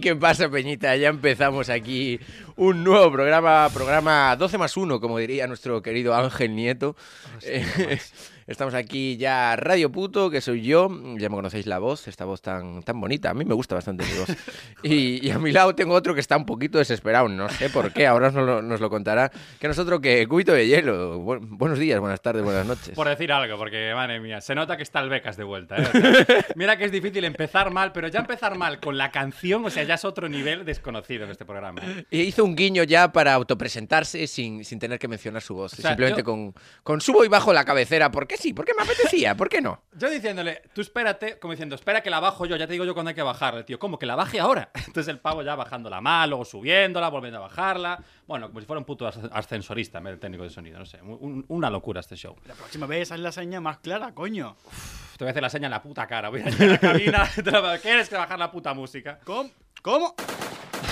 ¿Qué pasa, Peñita? Ya empezamos aquí un nuevo programa, programa 12 más 1, como diría nuestro querido Ángel Nieto. Eh, Estamos aquí ya Radio Puto, que soy yo, ya me conocéis la voz, esta voz tan, tan bonita, a mí me gusta bastante mi voz. Y, y a mi lado tengo otro que está un poquito desesperado, no sé por qué, ahora nos lo, nos lo contará, que nosotros que Cubito de Hielo. Bu- buenos días, buenas tardes, buenas noches. Por decir algo, porque madre mía, se nota que está el becas de vuelta. ¿eh? O sea, mira que es difícil empezar mal, pero ya empezar mal con la canción, o sea, ya es otro nivel desconocido en este programa. Y hizo un guiño ya para autopresentarse sin, sin tener que mencionar su voz, sea, simplemente yo- con, con subo y bajo la cabecera, ¿por qué sí? ¿Por qué me apetecía? ¿Por qué no? Yo diciéndole, tú espérate, como diciendo, espera que la bajo yo, ya te digo yo cuándo hay que bajarla, tío. ¿Cómo? Que la baje ahora. Entonces el pavo ya bajándola mal, luego subiéndola, volviendo a bajarla. Bueno, como si fuera un puto as- ascensorista en vez de técnico de sonido, no sé. Un- una locura este show. La próxima vez haz la seña más clara, coño. Te voy a hacer la seña en la puta cara. Voy a ir a la cabina. te la- ¿Quieres que bajar la puta música? ¿Cómo? ¿Cómo?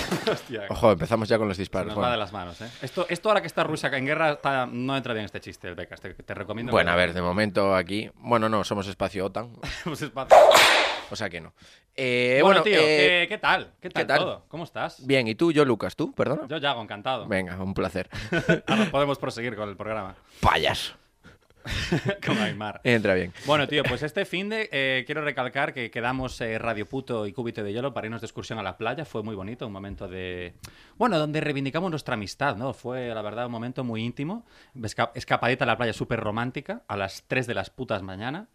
Hostia. Ojo, empezamos ya con los Se disparos. nos va de las manos, ¿eh? Esto, esto ahora que está Rusia en guerra está- no entra bien este chiste, el Becas. Te, te recomiendo. Bueno, que- a ver, de momento aquí. Bueno, no, somos espacio OTAN, Pues espacio. o sea que no. Eh, bueno, bueno, tío, eh, ¿qué, qué tal? ¿Qué tal, ¿qué tal? todo? ¿Cómo estás? bien, ¿y tú? Yo, Lucas, ¿tú? Perdona. Yo, Yago, encantado. Venga, un placer. Ahora podemos proseguir con el programa. Payas. Como Aymar. Entra bien. Bueno, tío, pues este fin de eh, quiero recalcar que quedamos eh, Radio Puto y Cúbito de Hielo para irnos de excursión a la playa. Fue muy bonito, un momento de. Bueno, donde reivindicamos nuestra amistad, ¿no? Fue, la verdad, un momento muy íntimo. Esca- escapadita a la playa súper romántica a las 3 de las putas mañana.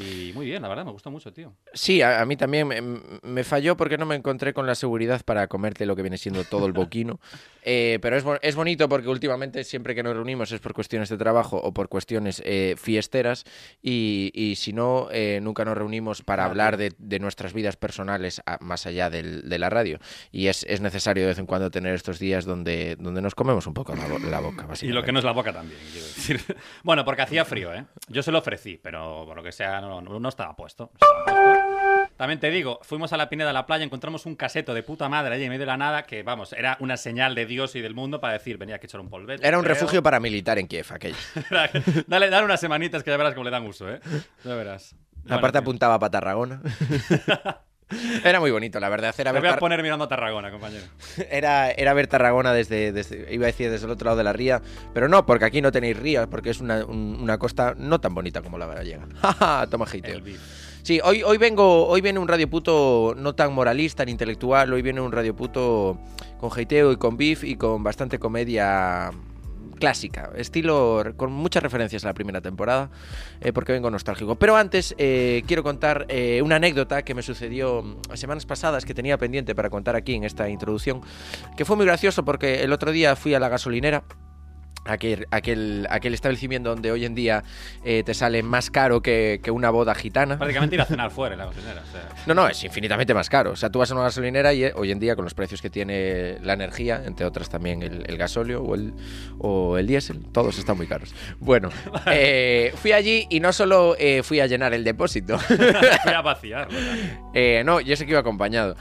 Y muy bien, la verdad, me gustó mucho, tío. Sí, a, a mí también me, me falló porque no me encontré con la seguridad para comerte lo que viene siendo todo el boquino. Eh, pero es, es bonito porque últimamente siempre que nos reunimos es por cuestiones de trabajo o por cuestiones eh, fiesteras y, y si no, eh, nunca nos reunimos para Claro. hablar de, de nuestras vidas personales a- más allá del- de la radio. Y es, es necesario de vez en cuando tener estos días donde, donde nos comemos un poco la, la boca. Y lo que no es la boca también, quiero decir. Bueno, porque hacía frío, ¿eh? Yo se lo ofrecí, pero por lo que sea, no, no- no estaba puesto. no estaba puesto. También te digo, fuimos a la Pineda de la Playa, encontramos un caseto de puta madre allí en medio de la nada, que vamos, era una señal de Dios y del mundo para decir, venía que echar un polvete. Era un creo. refugio paramilitar en Kiev, aquello. dale, dale unas semanitas que ya verás cómo le dan uso, ¿eh? Ya verás. Bueno, Aparte tío, apuntaba para Tarragona. Era muy bonito, la verdad. Era ver, voy a poner mirando a Tarragona, compañero. era, era ver Tarragona desde, desde- iba a decir desde el otro lado de la ría, pero no, porque aquí no tenéis rías, porque es una, un- una costa no tan bonita como la gallega. Toma beef. Sí, hoy, hoy vengo, hoy viene un radio puto no tan moralista ni intelectual, hoy viene un radio puto con hateo y con beef y con bastante comedia clásica, estilo con muchas referencias a la primera temporada, eh, porque vengo nostálgico. Pero antes eh, quiero contar eh, una anécdota que me sucedió mm, semanas pasadas que tenía pendiente para contar aquí en esta introducción, que fue muy gracioso porque el otro día fui a la gasolinera. Aquel, aquel, aquel establecimiento donde hoy en día eh, te sale más caro que, que una boda gitana. Prácticamente ir a cenar fuera en la. O sea, No, no, es infinitamente más caro. O sea, tú vas a una gasolinera y eh, hoy en día, con los precios que tiene la energía, entre otras también el, el gasóleo o el, o el diésel, todos están muy caros. Bueno, eh, fui allí y no solo fui a llenar el depósito. fui a. Eh, no, yo sé que iba acompañado.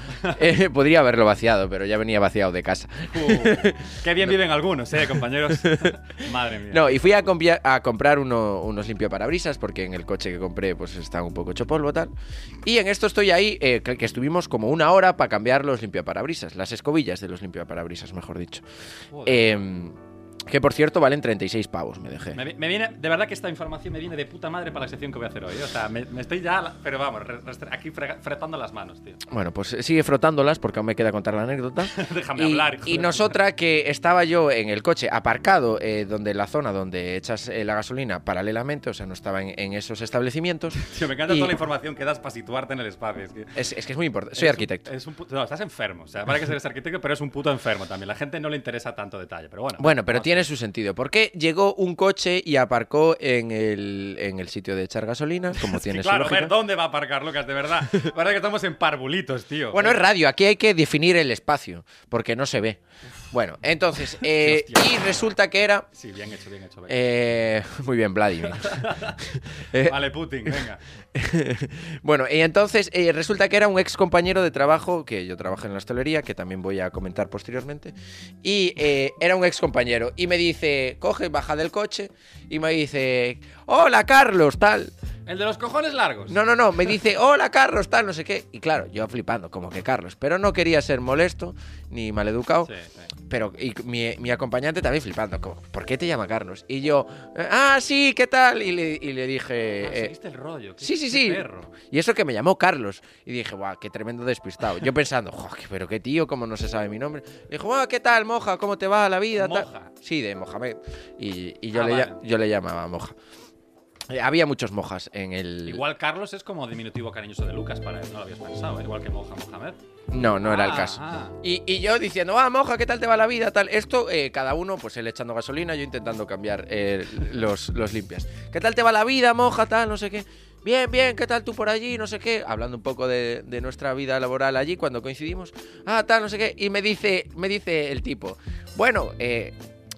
Podría haberlo vaciado, pero ya venía vaciado de casa. Uh, qué bien viven algunos, ¿eh, compañeros? Madre mía. No, y fui a, comprar uno- unos limpiaparabrisas porque en el coche que compré pues está un poco hecho polvo tal. Y en esto estoy ahí, eh, que, estuvimos como una hora para cambiar los limpiaparabrisas, las escobillas de los limpiaparabrisas, mejor dicho. Joder. Em, que por cierto valen 36 pavos, me dejé. Me, vi- me viene, de verdad que esta información me viene de puta madre para la sección que voy a hacer hoy. ¿eh? O sea, me, me estoy ya, pero vamos, aquí frega- fretando las manos, tío. Bueno, pues eh, sigue frotándolas porque aún me queda contar la anécdota. Déjame y, hablar, hijo y nosotra que estaba yo en el coche aparcado eh, donde la zona donde echas eh, la gasolina paralelamente, o sea, no estaba en, en esos establecimientos. Tío, me encanta y- toda la información que das para situarte en el espacio. Es que, Es, es que es muy importante. Soy es un- arquitecto. es un pu- no, estás enfermo. O sea, vale que seres arquitecto, pero es un puto enfermo también. La gente no le interesa tanto detalle, pero bueno. Bueno, pero vamos. Tiene su sentido. Porque llegó un coche y aparcó en el, en el sitio de echar gasolina, como tiene su claro, a ver, ¿dónde va a aparcar, Lucas? De verdad. Parece que estamos en parvulitos, tío. Bueno, es radio, aquí hay que definir el espacio, porque no se ve. Bueno, entonces, eh, y resulta que era... Sí, bien hecho, bien hecho. venga. eh, muy bien, Vladimir. Eh, Vale, Putin, venga. bueno, y entonces eh, resulta que era un ex compañero de trabajo, que yo trabajo en la hostelería, que también voy a comentar posteriormente, y eh, era un ex compañero, y me dice, coge, baja del coche, y me dice, hola Carlos, tal. El de los cojones largos. No, no, no, me dice, hola Carlos, tal, no sé qué. Y claro, yo flipando, como que Carlos, pero no quería ser molesto ni maleducado. Sí, sí. Pero y mi, mi acompañante también flipando, como, ¿por qué te llama Carlos? Y yo, ah, sí, ¿qué tal? Y le, y le dije, Ah, eh, el rollo. qué- Sí, sí, sí. perro. Y eso que me llamó Carlos. Y dije, guau, qué tremendo despistado. Yo pensando, "Jo, qué- pero qué tío, cómo no se sabe mi nombre. Y dijo, guau, ¿qué tal, Moja? ¿Cómo te va la vida? tal?". Moja. Sí, de Mohamed. Y, y yo, Ah, le, vale. yo le llamaba Moja. Eh, había muchos Mojas en el... Igual Carlos es como diminutivo cariñoso de Lucas, para no lo habías pensado, ¿eh? igual que Moja Mohamed. No, no era el Ah, caso. ah. Y, y yo diciendo, ah, Moja, ¿qué tal te va la vida? Tal. Esto, eh, cada uno, pues él echando gasolina, yo intentando cambiar eh, los, los limpias. ¿Qué tal te va la vida, Moja? Tal, no sé qué. Bien, bien, ¿qué tal tú por allí? No sé qué. Hablando un poco de, de nuestra vida laboral allí cuando coincidimos. Ah, tal, no sé qué. Y me dice, me dice el tipo, bueno, eh,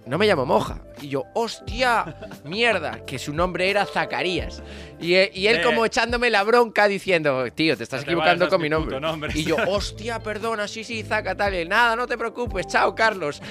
no me llamo Moja. Y yo, hostia, mierda, que su nombre era Zacarías. Y, eh, y él Eh. como echándome la bronca diciendo, tío, te estás No te equivocando con mi nombre. Y yo, hostia, perdona, sí, sí, Zaca, tal. Y él, Nada, no te preocupes, chao, Carlos.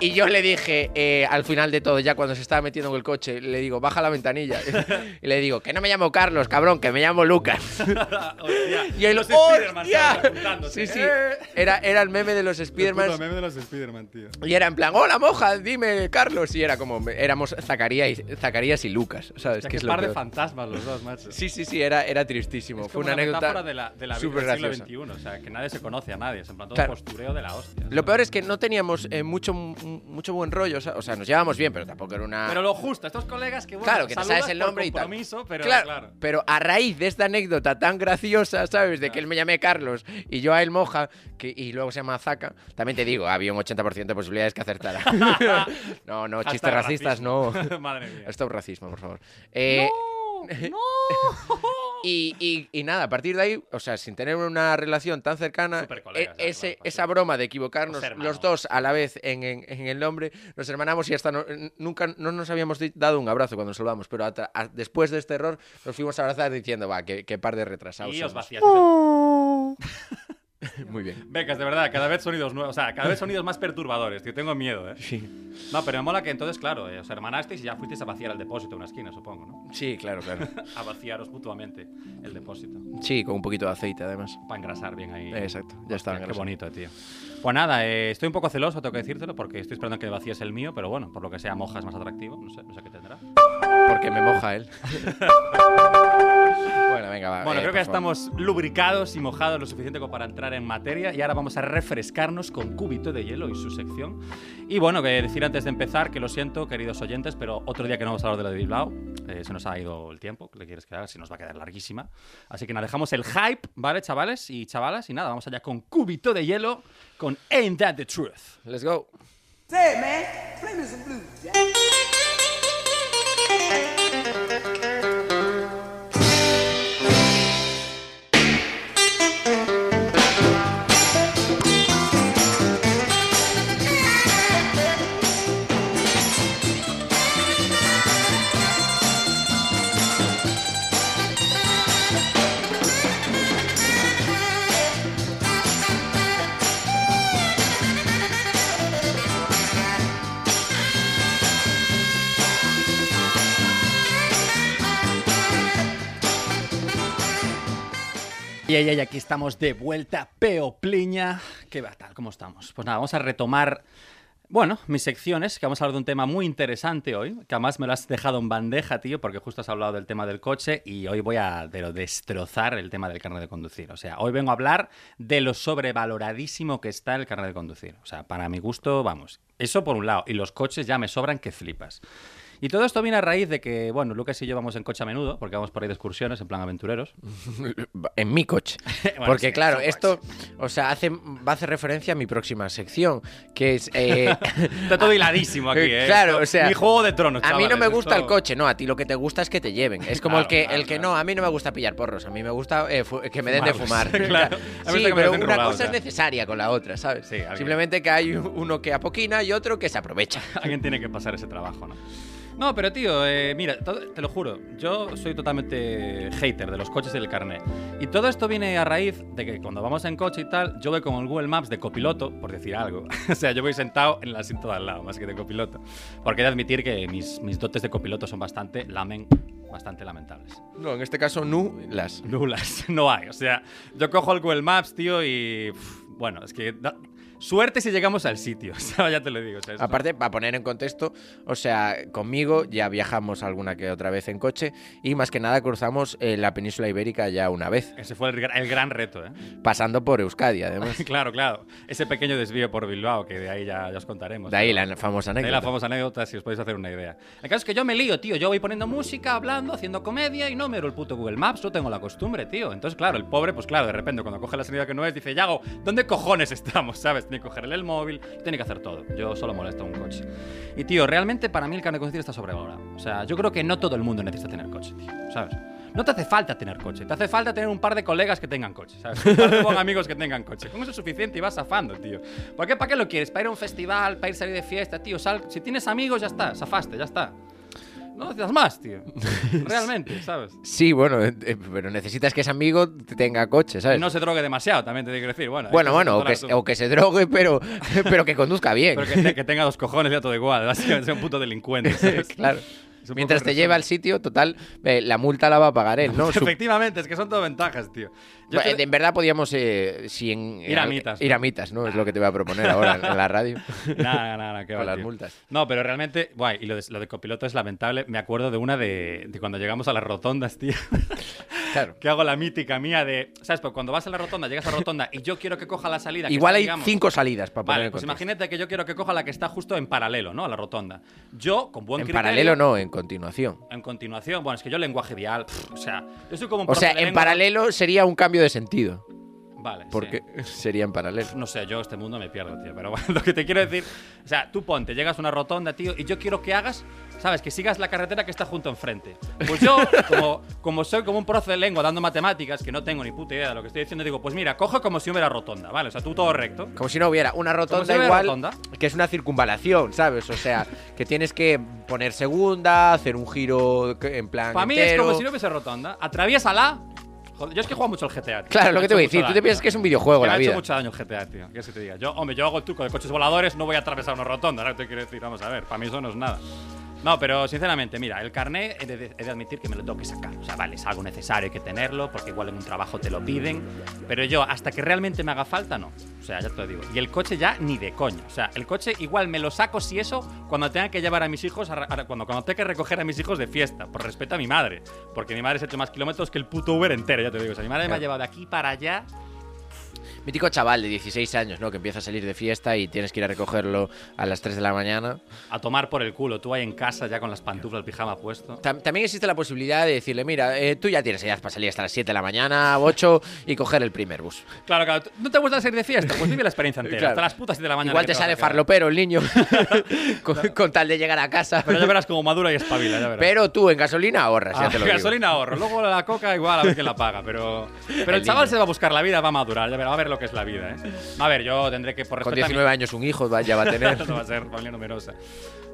Y, yo le dije, eh, al final de todo, ya cuando se estaba metiendo en el coche, le digo, baja la ventanilla. Y le digo, que no me llamo Carlos, cabrón, que me llamo Lucas. Hostia, Y él, los Spiderman, hostia. Sí, sí. Eh. Era, era el meme de los Spiderman. meme de los Spiderman, tío. Y era en plan, hola moja, dime Carlos. Y era como, éramos Zacarías y, Zacarías y Lucas, ¿sabes? Ya Que que es lo par de fantasmas los dos, macho. Sí, sí, sí, era, era tristísimo. Es Fue como una metáfora anécdota. de la, de la vida del siglo graciosa. XXI. O sea, que nadie se conoce a nadie. Es en plan todo Claro. postureo de la hostia. Lo peor es que no teníamos eh, mucho, mucho buen rollo. O sea, o nos llevábamos bien, pero tampoco era una. Pero lo justo, estos colegas que bueno, Claro, que te sabes el nombre y tal. pero claro, claro. pero a raíz de esta anécdota tan graciosa, ¿sabes? De que él me llamé Carlos y yo a él Moja, que, y luego se llama Zaca, también te digo, había un 80% de posibilidades que acertara. no, no, chistes racistas, no. Madre mía. Stop racismo, por favor. Eh, ¡No! y, y- y nada, a partir de ahí, o sea, sin tener una relación tan cercana, eh, ese- claro, pues esa broma de equivocarnos Los hermanos. los dos a la vez en, en- en el nombre, nos hermanamos y hasta no- nunca no nos habíamos dado un abrazo cuando nos saludamos, pero a- después de este error nos fuimos a abrazar diciendo, va, qué, qué par de retrasados. Y os somos". vacías. Muy bien. Becas, de verdad, cada vez sonidos nuevos. O sea, cada vez sonidos más perturbadores, tío. Tengo miedo, ¿eh? Sí. No, pero me mola que entonces, claro, eh, os hermanasteis y ya fuisteis a vaciar el depósito en una esquina, supongo, ¿no? Sí, claro, claro. A vaciaros mutuamente el depósito. Sí, con un poquito de aceite además. Para engrasar bien ahí. Exacto, ya Hostia, Qué bonito, tío. Pues nada, eh, estoy un poco celoso, tengo que decírtelo, porque estoy esperando que vacíes el mío, pero bueno, por lo que sea, moja es más atractivo. No sé, no sé qué tendrá. Porque me moja él. bueno, venga, va. Bueno, eh, creo que por favor. estamos lubricados y mojados lo suficiente como para entrar en materia y ahora vamos a refrescarnos con Cúbito de Hielo y su sección. Y bueno, que decir antes de empezar que lo siento, queridos oyentes, pero otro día que no vamos a hablar de lo de Bilbao, eh, se nos ha ido el tiempo, ¿qué le quieres que haga? Si nos va a quedar larguísima. Así que nada, dejamos el hype, ¿vale, chavales y chavalas? Y nada, vamos allá con Cúbito de Hielo, con Ain't That the Truth. Let's go. Say, man, play me some blues, Jack. Y aquí estamos de vuelta, Peo Pliña. ¿Qué va tal? ¿Cómo estamos? Pues nada, vamos a retomar, bueno, mis secciones, que vamos a hablar de un tema muy interesante hoy, que además me lo has dejado en bandeja, tío, porque justo has hablado del tema del coche y hoy voy a destrozar el tema del carnet de conducir. O sea, hoy vengo a hablar de lo sobrevaloradísimo que está el carnet de conducir. O sea, para mi gusto, vamos, eso por un lado. Y los coches ya me sobran que flipas. Y todo esto viene a raíz de que, bueno, Lucas y yo vamos en coche a menudo, porque vamos por ahí de excursiones, en plan aventureros. en mi coche. Bueno, Porque sí, claro, esto, o sea, hace, va a hacer referencia a mi próxima sección, que es... eh, Está todo hiladísimo aquí, ¿eh? Claro, Esto- o sea, Mi juego de tronos, a mí no me gusta esto- el coche, no, a ti lo que te gusta es que te lleven. Es como el que, claro, el que claro. no, a mí no me gusta pillar porros, a mí me gusta eh, que me den de fumar. Claro. Sí, pero una cosa es necesaria con la otra, ¿sabes? Sí, Simplemente que hay uno que apoquina y otro que se aprovecha. Alguien tiene que pasar ese trabajo, ¿no? No, pero tío, eh, mira, te lo juro, yo soy totalmente hater de los coches y del carnet. Y todo esto viene a raíz de que cuando vamos en coche y tal, yo voy con el Google Maps de copiloto, por decir algo. o sea, yo voy sentado en el asiento de al lado, más que de copiloto. Porque he de admitir que mis, mis dotes de copiloto son bastante, lamen, bastante lamentables. No, en este caso, nu, las. Nulas, no hay. O sea, yo cojo el Google Maps, tío, y. pff, bueno, es que. da- Suerte si llegamos al sitio, ya te lo digo. o sea, Aparte, para poner en contexto, o sea, conmigo ya viajamos alguna que otra vez en coche y más que nada cruzamos eh, la península ibérica ya una vez, Ese fue el, gra- el gran reto, ¿eh? pasando por Euskadi, además. Claro, claro. Ese pequeño desvío por Bilbao, que de ahí ya, ya os contaremos. De ahí la famosa de ahí anécdota. la famosa anécdota, si os podéis hacer una idea. El caso es que yo me lío, tío. Yo voy poniendo música, hablando, haciendo comedia y no miro el puto Google Maps, no tengo la costumbre, tío. Entonces, claro, el pobre, pues claro, de repente cuando coge la salida que no es, dice, Yago, ¿dónde cojones estamos? ¿Sabes? Tiene que cogerle el móvil, tiene que hacer todo. Yo solo molesto a un coche. Y, tío, realmente para mí el carnet de conducir está sobrevalorado. O sea, yo creo que no todo el mundo necesita tener coche, tío. ¿Sabes? No te hace falta tener coche, te hace falta tener un par de colegas que tengan coche, ¿sabes? Un par de amigos que tengan coche. Con eso es suficiente y vas zafando, tío. ¿Por qué, ¿Para qué lo quieres? ¿Para ir a un festival? ¿Para ir a salir de fiesta? Tío, sal- si tienes amigos, ya está, zafaste, ya está. No necesitas más, tío. Realmente, ¿sabes? Sí, bueno, eh, eh, pero necesitas que ese amigo tenga coche, ¿sabes? no se drogue demasiado, también te tengo que decir. Bueno, bueno, bueno, o que, o que se drogue, pero, pero que conduzca bien. Pero que, que tenga dos cojones ya todo igual. Básicamente sea un puto delincuente, ¿sabes? claro. Mientras te resumen. al sitio, total, eh, la multa la va a pagar él, ¿no? Efectivamente, es que son todo ventajas, tío. Yo Bueno, te- En verdad podíamos, eh, si en, Ir a mitas, ¿no? ir a mitas, ¿no? Es lo que te voy a proponer ahora en, en la radio. Nada, nada, nada, Con va, las tío. multas. No, pero realmente, guay, y lo de, lo de copiloto es lamentable. Me acuerdo de una de, de cuando llegamos a las rotondas, tío. Claro. que hago la mítica mía de, ¿sabes? Pues cuando vas a la rotonda, llegas a la rotonda y yo quiero que coja la salida. que Igual está, hay digamos- cinco salidas para poner Vale, en pues imagínate que yo quiero que coja la que está justo en paralelo, ¿no? A la rotonda. Yo, con buen En criterio... paralelo no, en continuación. En continuación, bueno, es que yo lenguaje vial, pff, o sea, yo soy como un O sea, profe de en lengua- paralelo sería un cambio de sentido. Vale, sí. Porque sería en paralelo. No sé, yo este mundo me pierdo, tío. Pero bueno, lo que te quiero decir. O sea, tú ponte, llegas a una rotonda, tío, y yo quiero que hagas, ¿sabes? Que sigas la carretera que está junto enfrente. Pues yo, como, como soy como un profe de lengua dando matemáticas, que no tengo ni puta idea de lo que estoy diciendo, digo, pues mira, coge como si hubiera rotonda, ¿vale? O sea, tú todo recto. Como si no hubiera una rotonda si igual, rotonda. que es una circunvalación, ¿sabes? O sea, que tienes que poner segunda, hacer un giro en plan Para mí es como si no hubiese rotonda. Atraviésala. Joder, yo es que juego mucho al GTA, tío. Claro, Me lo ha que te voy a decir, mucho tú te daño. piensas que es un videojuego la me ha vida. hecho mucho daño el GTA, tío. ¿Qué se te diga? Yo, hombre, yo hago el truco de coches voladores, no voy a atravesar una rotonda, ¿sabes? Te quiero decir, vamos a ver, para mí eso no es nada. No, pero sinceramente, mira, el carné he de, he de admitir que me lo tengo que sacar. O sea, vale, es algo necesario, hay que tenerlo, porque igual en un trabajo te lo piden. Pero yo, hasta que realmente me haga falta, no. O sea, ya te lo digo. Y el coche ya ni de coña. O sea, el coche igual me lo saco si eso cuando tenga que llevar a mis hijos, a- a- cuando, cuando tenga que recoger a mis hijos de fiesta, por respeto a mi madre. Porque mi madre se ha hecho más kilómetros que el puto Uber entero, ya te digo. O sea, mi madre me ha llevado de aquí para allá. Mítico chaval de 16 años, ¿no? Que empieza a salir de fiesta y tienes que ir a recogerlo a las 3 de la mañana. A tomar por el culo, tú ahí en casa ya con las pantuflas, el pijama puesto. Tam- también existe la posibilidad de decirle, mira, eh, tú ya tienes edad para salir hasta las 7 de la mañana, 8 y coger el primer bus. Claro, claro. ¿No te gusta salir de fiesta? Pues vive la experiencia entera. Claro. Hasta las putas 7 de la mañana. Igual te a sale farlopero el niño con, con tal de llegar a casa. Pero ya verás como madura y espabila, ya verás. Pero tú en gasolina ahorras, ya Ah, te lo digo. gasolina ahorro. Luego la coca igual a ver quién la paga. Pero, pero el, El chaval niño. se va a buscar la vida, va a madurar. Ya verá, va a ver lo que es la vida, ¿eh? A ver, yo tendré que, por Con respeto a mi- 19 años un hijo ya va a tener. no va a ser familia numerosa.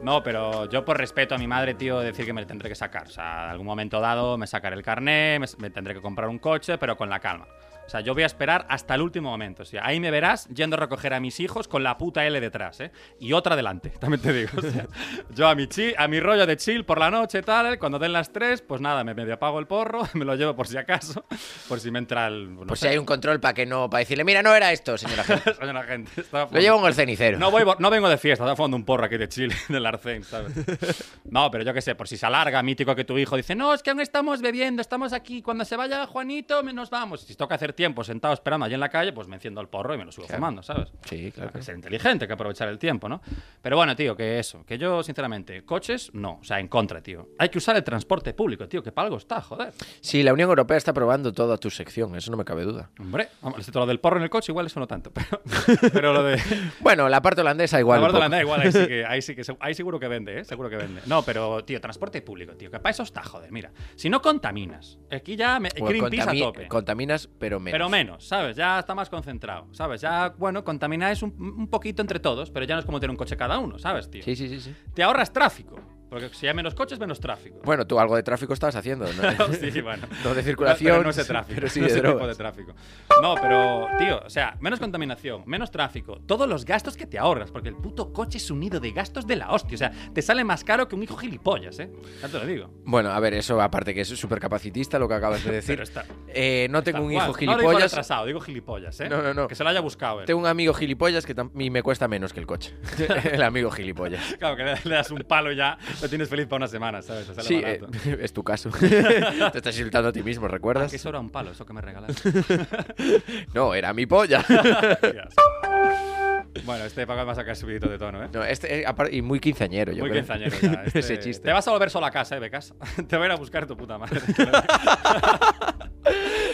No, pero yo por respeto a mi madre, tío, decir que me tendré que sacar. O sea, en algún momento dado me sacaré el carné, me, me tendré que comprar un coche, pero con la calma. O sea, yo voy a esperar hasta el último momento. O sea, ahí me verás yendo a recoger a mis hijos con la puta L detrás, ¿eh? Y otra delante, también te digo. O sea, yo a mi, chi- a mi rollo de chill por la noche, tal, cuando den las tres, pues nada, me medio apago el porro, me lo llevo por si acaso, por si me entra el... no Pues sé, si hay un control para que no, para decirle, mira, no era esto, señora gente. señora gente. Lo llevo en el cenicero. no, voy, no vengo de fiesta, estaba fumando un porro aquí de Chile, del Arcén, ¿sabes? No, pero yo qué sé, por si se alarga, mítico que tu hijo dice, no, es que aún estamos bebiendo, estamos aquí, cuando se vaya Juanito, nos vamos. Si toca hacer tiempo sentado esperando allí en la calle, pues me enciendo el porro y me lo sigo Claro. fumando, ¿sabes? Sí, claro. Hay que ser inteligente, hay que aprovechar el tiempo, ¿no? Pero bueno, tío, que eso, que yo, sinceramente, coches, no, o sea, en contra, tío. Hay que usar el transporte público, tío, que para algo está, joder. Sí, la Unión Europea está probando toda tu sección, eso no me cabe duda. Hombre, vamos, excepto lo del porro en el coche, igual eso no tanto, pero, pero lo de... Bueno, la parte holandesa igual. La parte holandesa igual, ahí sí, que, ahí sí que ahí seguro que vende, ¿eh? Seguro que vende. No, pero, tío, transporte público, tío, que para eso está, joder, mira. Si no contaminas, aquí ya me, Greenpeace a tope. Contaminas, pero menos. Pero menos, ¿sabes? Ya está más concentrado, ¿sabes? Ya, bueno, contamináis un, un poquito entre todos, pero ya no es como tener un coche cada uno, ¿sabes, tío? Sí, sí, sí, sí. Te ahorras tráfico, porque si hay menos coches, menos tráfico. Bueno, tú algo de tráfico estabas haciendo, ¿no? sí, bueno. No de circulación, Pero no ese tráfico. pero sí no de tipo de tráfico. No, pero, tío, o sea, menos contaminación, menos tráfico, todos los gastos que te ahorras, porque el puto coche es un nido de gastos de la hostia. O sea, te sale más caro que un hijo gilipollas, ¿eh? Ya te lo digo. Bueno, a ver, eso aparte que es súper capacitista lo que acabas de decir. Pero está. Eh, no tengo un cual. hijo No lo digo gilipollas. retrasado, digo gilipollas, ¿eh? No, no, no. Que se lo haya buscado, ¿eh? tengo un amigo gilipollas que y me cuesta menos que el coche. el amigo gilipollas. Claro, que le, das un palo ya lo tienes feliz para una semana, ¿sabes? Te sale Sí, eh, es tu caso. Te estás insultando a ti mismo, Ah, ¿recuerdas? que eso era un palo, eso que me regalaste. No, era mi polla. Bueno, este Paco va a sacar subidito de tono, ¿eh? No, este, eh, y muy quinceañero, yo Muy creo. quinceañero ya. este- Ese chiste. Te vas a volver solo a casa, ¿eh, Becas? te va a ir a buscar tu puta madre.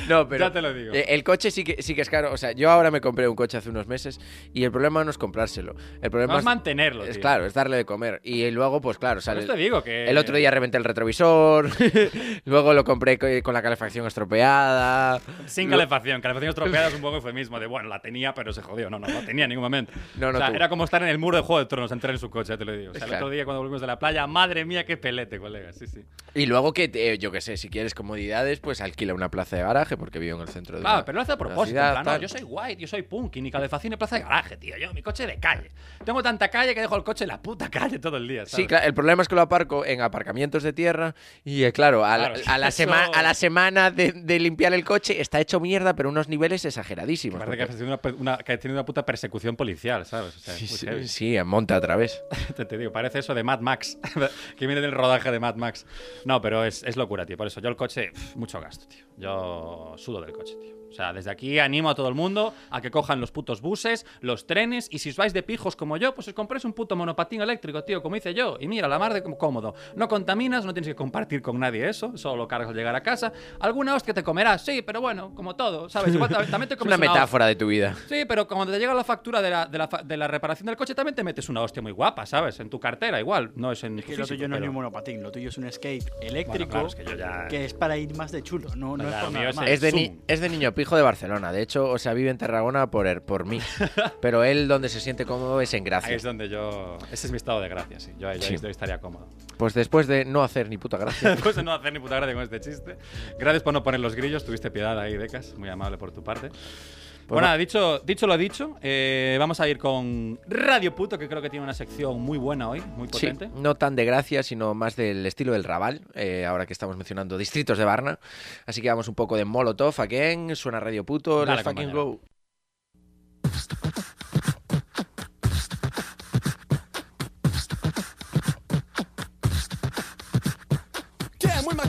No, pero Ya te lo digo. eh, el coche sí que, sí que es caro. O sea, yo ahora me compré un coche hace unos meses y el problema no es comprárselo. El problema es, mantenerlo, es tío. claro, es darle de comer. Y luego, pues claro, sale. te digo que... El otro día reventé el retrovisor, luego lo compré co- con la calefacción estropeada. Sin calefacción. Calefacción estropeada es un poco eufemismo de, bueno, la tenía, pero se jodió. No, no, no tenía en ningún momento. No, no o sea, era como estar en el muro de Juego de Tronos, entrar en su coche, ya te lo digo. O sea, el Claro. otro día cuando volvimos de la playa, madre mía, qué pelete, colega. Sí, sí. Y luego que, te- yo qué sé, si quieres comodidades, pues alquila una plaza de garaje porque vivo en el centro de Claro, una- pero lo hace a propósito. ciudad, en plan, no, yo soy white, yo soy punk y ni calefacción ni plaza de garaje, tío. Yo, mi coche de calle. Tengo tanta calle que dejo el coche en la puta calle todo el día. ¿sabes? Sí, claro, el problema es que lo aparco en aparcamientos de tierra y eh, claro, a, la- Claro, a la, eso- sema- a la semana de, de limpiar el coche está hecho mierda, pero unos niveles exageradísimos. Parece que has tenido una, una- que has tenido una puta persecución policial, ¿sabes? O sea, Sí, sí, sí, en monte a través. Te, te digo, parece eso de Mad Max, que viene del rodaje de Mad Max. No, pero es, es locura, tío. Por eso yo el coche, mucho gasto, tío. Yo sudo del coche, tío. O sea, desde aquí animo a todo el mundo a que cojan los putos buses, los trenes, y si os vais de pijos como yo, pues os compréis un puto monopatín eléctrico, tío, como hice yo. Y mira, la mar de cómodo. No contaminas, no tienes que compartir con nadie eso, solo lo cargas al llegar a casa. Alguna hostia te comerás, sí, pero bueno, como todo, ¿sabes? Igual también también te Es comes una metáfora de tu vida. Sí, pero cuando te llega la factura de la, de, la, fa- de la reparación del coche, también te metes una hostia muy guapa, ¿sabes? En tu cartera, igual. No es en Es que lo físico, tuyo no es ni un monopatín, lo tuyo es un skate eléctrico claro, es que yo ya- que es para ir más de chulo, no, no es mío nada más. el- Es de, ni- es de niño pijo de Barcelona. De hecho, o sea, vive en Tarragona por, er- por mí. Pero él donde se siente cómodo es en Ahí Gracia. es donde yo. Ese es mi estado de gracia, sí. Yo ahí, yo ahí Sí. estaría cómodo. Pues después de no hacer ni puta gracia. Después de no hacer ni puta gracia con este chiste. Gracias por no poner los grillos. Tuviste piedad ahí, Becas. Muy amable por tu parte. Bueno, va- nada, dicho, dicho lo dicho, eh, vamos a ir con Radio Puto, que creo que tiene una sección muy buena hoy, muy Sí, potente. no tan de gracia, sino más del estilo del Raval, eh, ahora que estamos mencionando distritos de Varna. Así que vamos un poco de Molotov, again, suena Radio Puto, Dale, let's fucking go.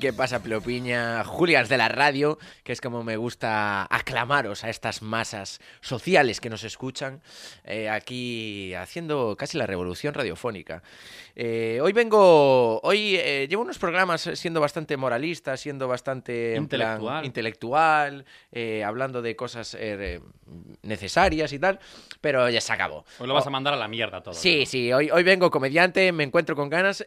¿qué pasa, Plopiña? Julias de la radio, que es como me gusta aclamaros a estas masas sociales que nos escuchan, eh, aquí haciendo casi la revolución radiofónica. Eh, hoy vengo, hoy eh, llevo unos programas siendo bastante moralista, siendo bastante plan Intelectual. hablando de cosas necesarias y tal, pero ya se acabó. Hoy lo vas a mandar a la mierda todo. Sí, ¿no? sí, hoy, hoy vengo comediante, me encuentro con ganas.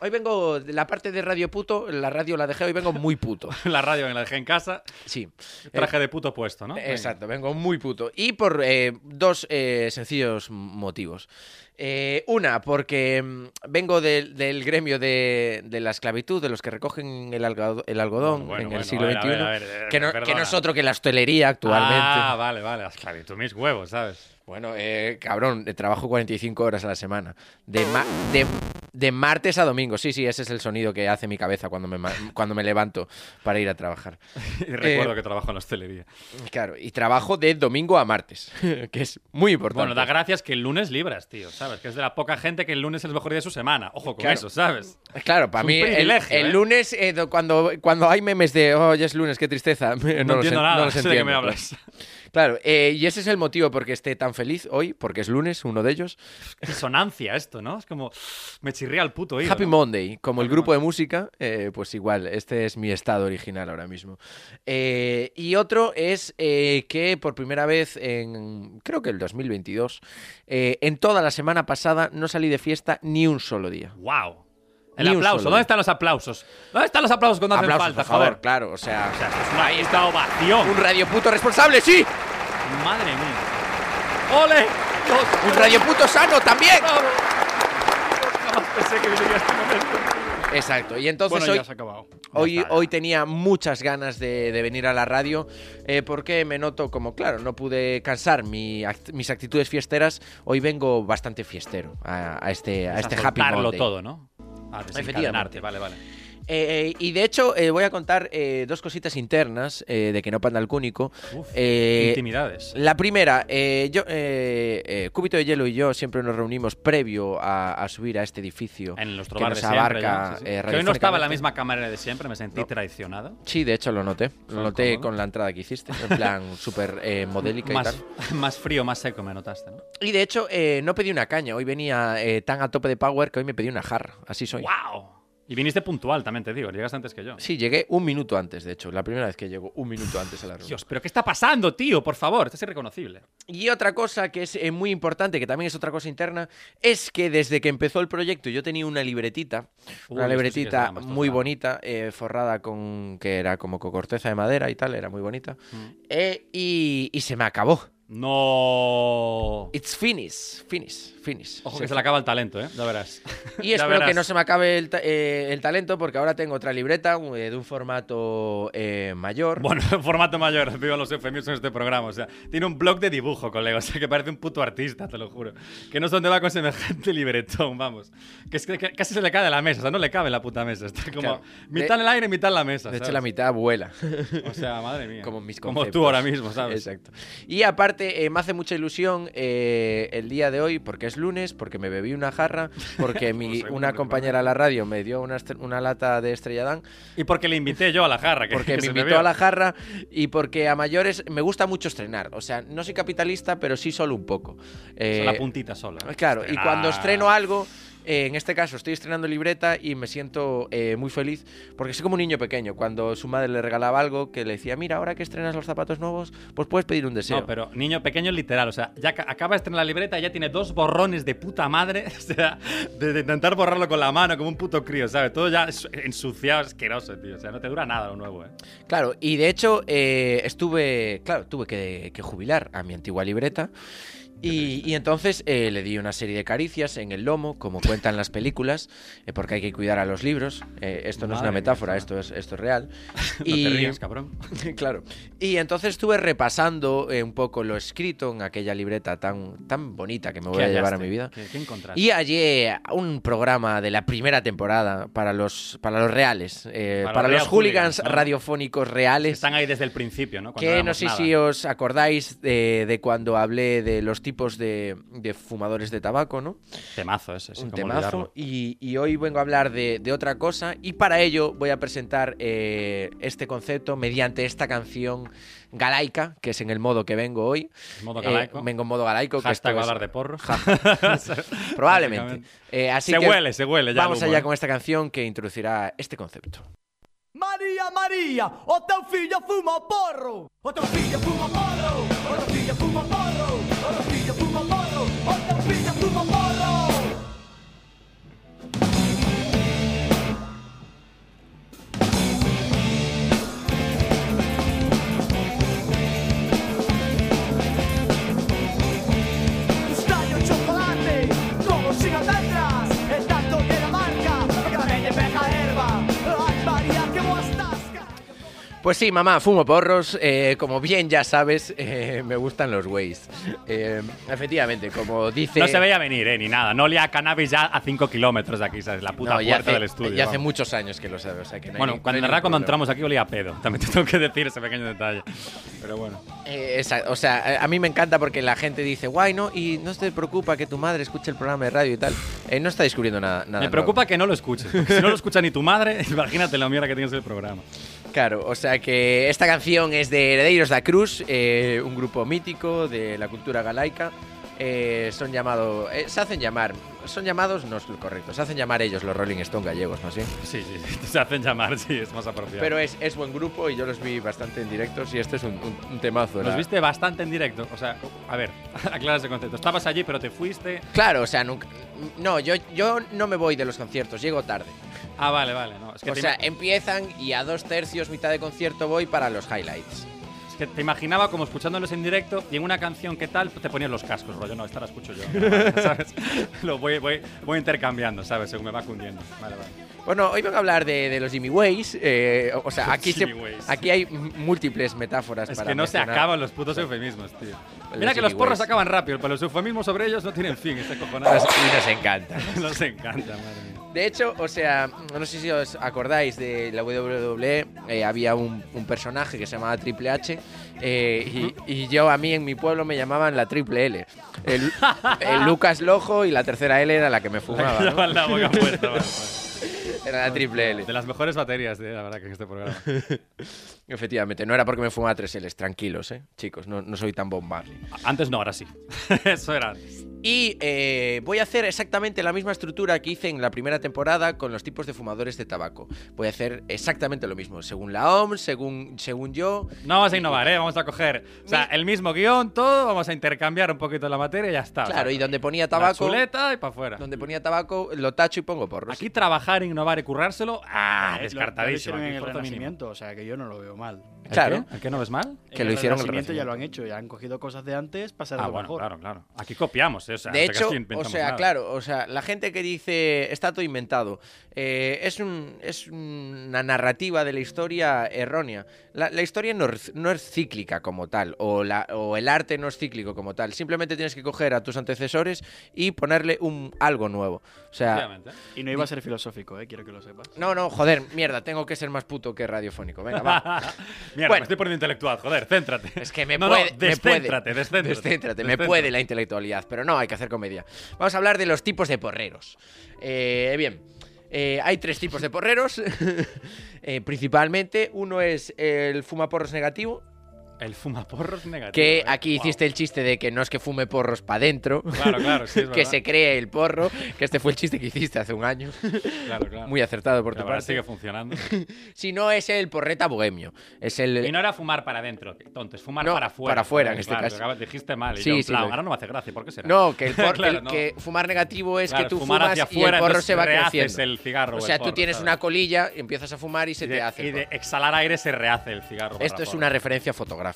hoy vengo de la parte de Radio Puto la radio la dejé hoy, vengo muy puto. La radio me la dejé en casa, Sí. traje de puto puesto, ¿no? Eh, Exacto, vengo muy puto. Y por eh, dos eh, sencillos motivos. Eh, una, porque mm, vengo del- del gremio de, de la esclavitud, de los que recogen el, algo- el algodón Bueno, en bueno, el siglo XXI, eh, que, no, que no es otro que la hostelería actualmente. Ah, vale, vale. la esclavitud, mis huevos, ¿sabes? Bueno, eh, cabrón, eh, trabajo 45 horas a la semana. De, ma- de, de martes a domingo. Sí, sí, ese es el sonido que hace mi cabeza cuando me, ma- cuando me levanto para ir a trabajar. Y recuerdo Eh, que trabajo en la hostelería. Claro, y trabajo de domingo a martes, que es muy importante. Bueno, da gracias que el lunes libras, tío, ¿sabes? Que es de la poca gente que el lunes es el mejor día de su semana. Ojo con Claro. eso, ¿sabes? Claro, para Es mí el, el ¿eh? lunes, eh, do- cuando, cuando hay memes de, oh, ya es lunes, qué tristeza, no, No, entiendo en- nada, no sé de qué me hablas. Claro, eh, y ese es el motivo por que esté tan feliz hoy, porque es lunes, uno de ellos. Disonancia esto, ¿no? Es como, me chirría el puto oído. Happy ¿no? Monday, como el grupo de música, eh, pues igual, este es mi estado original ahora mismo. Eh, y otro es eh, que por primera vez en, creo que el 2022, eh, en toda la semana pasada no salí de fiesta ni un solo día. ¡Wow! El Ni aplauso, ¿dónde están los aplausos? ¿Dónde están los aplausos cuando hacen falta, por favor, joder? claro, o sea, O sea, esto es una puta ovación. un radio puto responsable, sí, Madre mía. ¡Ole! Dios, un radio puto sano también. Jamás pensé que viviría este momento. Exacto, y entonces Bueno, hoy, ya se ha acabado. Hoy, Ya está, ya. hoy tenía muchas ganas de, de venir a la radio eh, porque me noto como, claro, no pude cansar mi act- mis actitudes fiesteras. Hoy vengo bastante fiestero a, a este, a este a Happy Monday. todo, ¿no? A Efectivamente. desencadenarte, vale, vale. Eh, y de hecho, eh, voy a contar eh, dos cositas internas eh, de que no panda el cúnico. Uf, Eh, intimidades. La primera, eh, yo, eh, eh, Cúbito de Hielo y yo siempre nos reunimos previo a, a subir a este edificio En nuestro que bar nos de siempre. sí, sí. eh, que hoy no estaba en la misma cámara de siempre, me sentí No. traicionado. Sí, de hecho lo noté. Lo noté con la entrada que hiciste, en plan súper eh, modélica y Más, tal. más frío, más seco me notaste, ¿no? Y de hecho, eh, no pedí una caña. Hoy venía eh, tan a tope de power que hoy me pedí una jarra. Así soy. ¡Wow! Y viniste puntual, también te digo, llegaste antes que yo. Sí, llegué un minuto antes, de hecho. La primera vez que llego, un minuto antes a la reunión. Dios, ¿pero qué está pasando, tío? Por favor, esto es irreconocible. Y otra cosa que es eh, muy importante, que también es otra cosa interna, es que desde que empezó el proyecto yo tenía una libretita, Uy, una sí libretita muy bonita, eh, forrada con que era como con corteza de madera y tal, era muy bonita. Eh, y, y se me acabó. No. It's finish, finish, finish. Ojo Se que se le acaba el talento, ¿eh? Ya verás. Y espero que verás. no se me acabe el, ta- eh, el talento porque ahora tengo otra libreta eh, de un formato eh, mayor. Bueno, formato mayor, vivo los eufemismos en este programa. O sea, tiene un blog de dibujo, colega. O sea, que parece un puto artista, te lo juro. Que no sé dónde va con semejante libretón, vamos. Que es que, que casi se le cae de la mesa, o sea, no le cabe en la puta mesa. Está como Claro. mitad en el aire, mitad en la mesa. de hecho, ¿sabes? la mitad vuela. O sea, madre mía. como mis Como conceptos. tú ahora mismo, ¿sabes? Exacto. Y aparte, eh, me hace mucha ilusión eh, el día de hoy porque es lunes, porque me bebí una jarra, porque mi, segundo una compañera de la radio me dio una, una lata de Estrella Damm, Y porque le invité yo a la jarra. Que, porque que me invitó a la jarra y porque a mayores me gusta mucho estrenar. O sea, no soy capitalista, pero sí solo un poco. Eh, la puntita solo. ¿eh? Claro, y cuando estreno algo, eh, en este caso estoy estrenando libreta y me siento eh, muy feliz porque soy como un niño pequeño. Cuando su madre le regalaba algo que le decía, mira, ahora que estrenas los zapatos nuevos, pues puedes pedir un deseo. No, pero niño pequeño literal, o sea, ya ca- acaba de estrenar la libreta y ya tiene dos borrones de puta madre, o sea, de, de intentar borrarlo con la mano como un puto crío, ¿sabes? Todo ya ensuciado, asqueroso, tío, o sea, no te dura nada lo nuevo, ¿eh? Claro, y de hecho eh, estuve, claro, tuve que, que jubilar a mi antigua libreta. Y, y entonces eh, le di una serie de caricias en el lomo, como cuentan las películas, eh, porque hay que cuidar a los libros. Eh, esto no es Madre una mía, metáfora, esto es, esto es real. No y, te rías, cabrón. claro. Y entonces estuve repasando eh, un poco lo escrito en aquella libreta tan, tan bonita que me voy ¿Qué a llevar a mi vida. ¿Qué, qué encontraste? Y hallé un programa de la primera temporada para los, para los reales, eh, Para para, los hooligans hooligans, ¿no? radiofónicos reales. Están ahí desde el principio, ¿no? Cuando Que no sé nada. si os acordáis de, de cuando hablé de los tipos de, de fumadores de tabaco, ¿no? Temazo ese, sí, un temazo. Y, y hoy vengo a hablar de, de otra cosa. Y para ello voy a presentar eh, este concepto mediante esta canción galaica, que es en el modo que vengo hoy. Modo Eh, galaico. vengo en modo galaico. que Hashtag es- hablar de porros. Probablemente. Eh, así se que huele, se huele ya. vamos allá ¿eh? con esta canción que introducirá este concepto. María, María, o teu fillo fuma porro. O teu fillo fuma porro. O teu fillo fuma porro. Pues sí, mamá, fumo porros. eh, como bien ya sabes, eh, me gustan los Waze. Eh, efectivamente, como dice. No se veía venir, eh, ni nada. No olía a cannabis ya a 5 kilómetros de aquí, ¿sabes? La puta No, ya puerta hace, del estudio. ya hace vamos. muchos años que lo sabes. O sea, que no hay Bueno, cuando, no en verdad, cuando entramos aquí olía a pedo. También te tengo que decir ese pequeño detalle. Pero bueno. Esa- o sea, a mí me encanta porque la gente dice, guay, ¿no? Y no te preocupa que tu madre escuche el programa de radio y tal. No está descubriendo nada. nada Me nuevo. preocupa que no lo escuches. porque si no lo escucha ni tu madre, imagínate la mierda que tienes el programa. Claro, o sea que esta canción es de Heredeiros da Cruz, eh, un grupo mítico de la cultura galaica. Eh, son llamados, eh, se hacen llamar, son llamados, no es lo correcto, se hacen llamar ellos los Rolling Stone gallegos, ¿no? Sí. Sí, sí, sí. Se hacen llamar, sí, es más apropiado. Pero es, es buen grupo y yo los vi bastante en directos y este es un, un- un temazo. Los viste bastante en directo. O sea, a ver, aclara ese concepto. Estabas allí, pero te fuiste. Claro, o sea, nunca, no, yo, yo no me voy de los conciertos, llego tarde. Ah, vale, vale. No, es que O sea, empiezan y a dos tercios, mitad de concierto voy para los highlights. Que te imaginaba como escuchándolos en directo y en una canción que tal te ponías los cascos, rollo, no, esta la escucho yo. ¿Sabes? Lo voy, voy, voy intercambiando, ¿sabes? Según me va cundiendo. Vale, vale. Bueno, hoy vengo a hablar de, de los Jimmy Ways. eh, o sea, aquí, se- aquí hay múltiples metáforas Es para que no se acaban los putos eufemismos, tío. Los Mira que Jimmy los porros Ways. acaban rápido, pero los eufemismos sobre ellos no tienen fin, este cojonado. Y nos encanta. Nos encanta, madre mía. De hecho, o sea, no sé si os acordáis de la WWE, eh, había un, un personaje que se llamaba Triple H eh, y, y yo a mí en mi pueblo me llamaban la Triple L. El, el Lucas Lojo y la tercera L era la que me fumaba. ¿no? Llevan la boca puesta, vale, vale. Era la Triple L. De las mejores baterías, de, la verdad, que en este programa. Efectivamente, no era porque me fumaba tres L's, tranquilos, ¿eh? Chicos, no, no soy tan bombable. Antes no, ahora sí. Eso era antes. Y eh, voy a hacer exactamente la misma estructura que hice en la primera temporada con los tipos de fumadores de tabaco. Voy a hacer exactamente lo mismo, según la OMS, según, según yo. No vamos a innovar, ¿eh? Vamos a coger o sea, el mismo guion, todo, vamos a intercambiar un poquito la materia y ya está. Claro, O sea, y donde ponía la tabaco, chuleta y para afuera. donde ponía tabaco, lo tacho y pongo porros. Aquí trabajar, innovar y currárselo, ¡ah! Lo- Descartadísimo. Lo, hicieron en el mínimo. Renacimiento, o sea que yo no lo veo mal. ¿El Claro. qué? ¿El qué no ves mal? Que En lo hicieron el Renacimiento ya lo han hecho, ya han cogido cosas de antes para ser Ah, bueno, mejor. claro, claro. Aquí copiamos, ¿eh? O sea, de hecho, o sea, nada. claro, o sea, la gente que dice está todo inventado, eh, es, un, es una narrativa de la historia errónea. La, la historia no, es- no es cíclica como tal, o, la, o el arte no es cíclico como tal. Simplemente tienes que coger a tus antecesores y ponerle un algo nuevo. O sea. Y no iba a ser filosófico, eh, quiero que lo sepas. no, no, joder, mierda, tengo que ser más puto que radiofónico. Venga, va. Mierda, Bueno. me estoy poniendo intelectual, joder, céntrate. Es que me No, no, puede. me puede. descéntrate, descéntrate. Descéntrate, me Descéntrate. puede la intelectualidad, pero no, hay que hacer comedia. Vamos a hablar de los tipos de porreros. Eh, bien, eh, hay tres tipos de porreros. Eh, principalmente, uno es el fumaporros negativo, El fumaporros negativo. que ¿eh? aquí Guau. hiciste el chiste de que no es que fume porros para adentro. Claro, claro, sí, es que verdad. se cree el porro, que este fue el chiste que hiciste hace un año. Claro, claro. Muy acertado por tu parte. sigue funcionando. Si no, es el porreta bohemio. Es el. Y no era fumar para adentro, tonto, es fumar No, para afuera. para afuera, en este claro, caso. dijiste mal. Y Sí, yo, sí, plan, ahora no me hace gracia, ¿por qué será? No, que, el por- Claro, el no. que fumar negativo es que tú fumar fumas hacia y el porro se va creciendo. el cigarro o sea, tú tienes una colilla, empiezas a fumar y se te hace. y de exhalar aire se rehace el cigarro. Esto es una referencia fotográfica.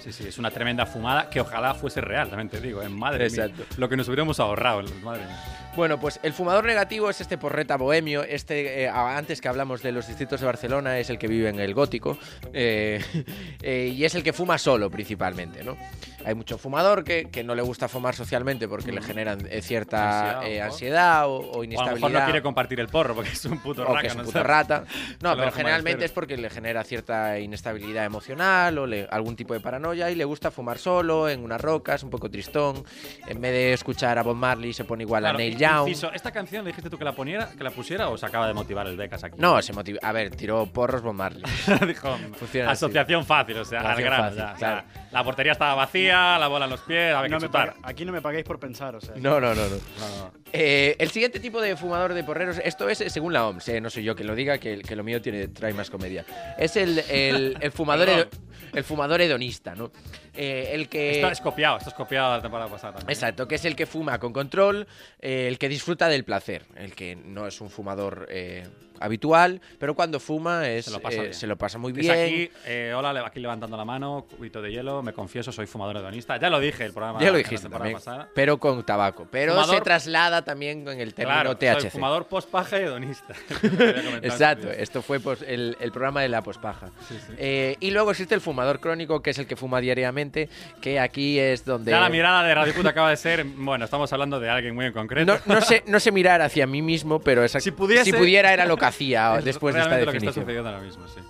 Sí, sí, es una tremenda fumada que ojalá fuese real, también te digo. ¿eh? Madre Exacto. mía. Lo que nos hubiéramos ahorrado, madre mía. Bueno, pues el fumador negativo es este porreta bohemio. Este, eh, antes que hablamos de los distritos de Barcelona, es el que vive en el gótico. eh, y es el que fuma solo, principalmente, ¿no? Hay mucho fumador que, que no le gusta fumar socialmente porque le generan eh, cierta Ansiedad, eh, ¿no? ansiedad o, o O a lo inestabilidad. mejor no quiere compartir el porro porque es un puto o raca, que es un ¿no? puto ¿Sabes? rata. No, pero generalmente es porque le genera cierta inestabilidad emocional o le- algún tipo de paranoia y le gusta fumar solo, en unas rocas, un poco tristón. En vez de escuchar a Bob Marley se pone igual Claro, a Neil Young. inciso, ¿Esta canción le dijiste tú que la poniera, que la pusiera o se acaba de motivar el Becas aquí? No, se motiva. A ver, tiró porros Bob Marley. Dijo, Funciona así. asociación fácil, o sea, al Asociación grano fácil, ya. o claro. sea, la portería estaba vacía, la bola en los pies, había No que me chutar. aquí no me pagáis por pensar, o sea. No, no, no, no. No, no. Eh, el siguiente tipo de fumador de porreros, esto es según la OMS, eh, no soy yo que lo diga, que, que lo mío tiene, trae más comedia. Es el, el, el fumador, el fumador hedonista, ¿no? Eh, el que... Esto es copiado, esto es copiado la temporada pasada también. Exacto, que es el que fuma con control, eh, el que disfruta del placer, el que no es un fumador eh, habitual, pero cuando fuma es, Se lo pasa eh, se lo pasa muy bien. aquí, eh, hola, aquí levantando la mano, cubito de hielo, me confieso, soy fumador hedonista. Ya lo dije el programa. ya lo dijiste también, pasada. pero con tabaco. Pero se Fumador- traslada también con el término Claro, THC. soy fumador post-paja y hedonista. Exacto, esto fue pues, el, el programa de la pospaja. Eh, y luego existe el fumador crónico, que es el que fuma diariamente, que aquí es donde... Ya la mirada de Radio Puta acaba de ser, bueno, estamos hablando de alguien muy en concreto. No, no sé, no sé mirar hacia mí mismo, pero esa- Si pudiese- si pudiera era lo que hacía Es después de esta realmente lo que está definición. sucediendo ahora mismo, sí.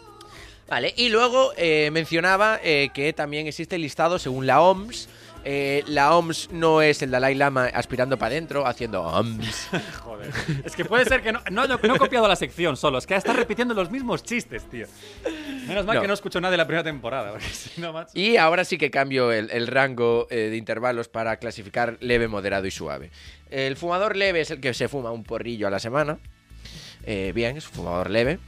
Vale, y luego eh, mencionaba eh, que también existe listado según la OMS. Eh, la OMS no es el Dalai Lama aspirando para adentro, haciendo OMS. Joder. Es que puede ser que no, no, yo no he copiado la sección solo, es que está repitiendo los mismos chistes, tío. Menos mal No. que no escucho nada de la primera temporada, porque si no, macho. Y ahora sí que cambio el, el rango eh, de intervalos para clasificar leve, moderado y suave. El fumador leve es el que se fuma un porrillo a la semana. Eh, bien, es un fumador leve.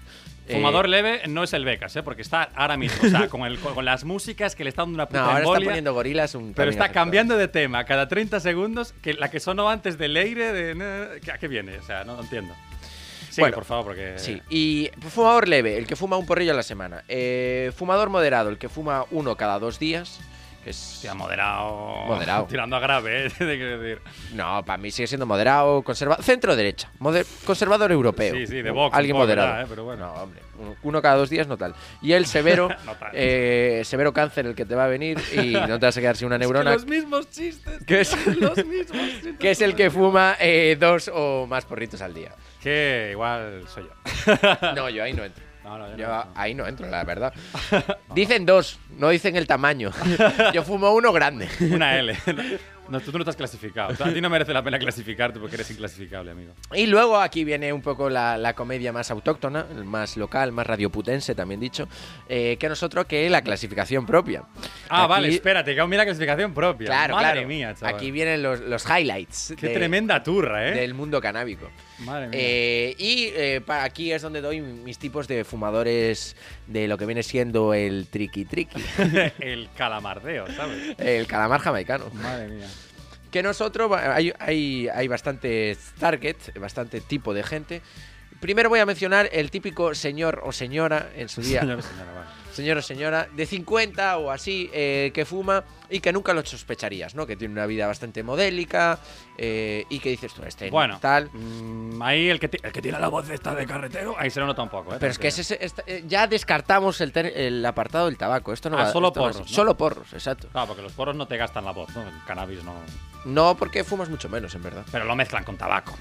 Eh, Fumador leve no es el Becas, ¿eh? porque está ahora mismo, o sea, con, el, con las músicas que le está dando una no, puta está poniendo gorilas un pero está afectado. cambiando de tema cada 30 segundos, que la que sonó antes del aire, de... ¿A qué viene? O sea, no, no entiendo. Bueno, por favor, porque... Sí, y fumador leve, el que fuma un porrillo a la semana. Eh, fumador moderado, el que fuma uno cada dos días. Que es... Hostia, moderado. Moderado. Tirando a grave, ¿eh? Decir. No, para mí sigue siendo moderado, conservador. Centro derecha, moder- conservador europeo. Sí, sí, de Vox, Alguien poco, moderado. ¿verdad, eh? Pero bueno. No, hombre, uno- cada dos días no tal. Y el severo, No tal. eh, severo cáncer el que te va a venir y no te vas a quedar sin una neurona. los mismos chistes. que es, los mismos chistes. que es el que fuma eh, dos o más porritos al día. Que igual soy yo. No, yo ahí no entro. No, no, yo Yo no. ahí no entro, la verdad. Dicen dos, no dicen el tamaño. Yo fumo uno grande. Una L. No, tú, tú no estás clasificado. A ti no merece la pena clasificarte porque eres inclasificable, amigo. Y luego aquí viene un poco la, la comedia más autóctona, más local, más radioputense, también dicho, eh, que nosotros que la clasificación propia. Ah, Aquí- vale, espérate, que aún mira clasificación propia. Claro, Madre claro. mía, chaval. Aquí vienen los, los highlights Qué de- tremenda turra, ¿eh? del mundo canábico. Madre mía. Eh, y eh, pa- aquí es donde doy mis tipos de fumadores de lo que viene siendo el triqui triqui, el calamardeo, ¿sabes? el calamar jamaicano. Madre mía. Que nosotros, hay, hay, hay bastantes target, bastante tipo de gente. Primero voy a mencionar el típico señor o señora en su día, Señor, señora, vale. señor o señora de 50 o así, eh, que fuma y que nunca lo sospecharías, ¿no? Que tiene una vida bastante modélica eh, y que dices tú, este Bueno, tal. mm, ahí el que, el que tiene la voz esta de carretero, ahí se lo nota un poco, ¿eh? Pero es que ese- ese- eh, ya descartamos el, el apartado del tabaco. Esto no Ah, va solo esto no va porros. Solo porros, exacto. Claro, porque los porros no te gastan la voz, ¿no? El cannabis no. No porque fumas mucho menos, en verdad. Pero lo mezclan con tabaco.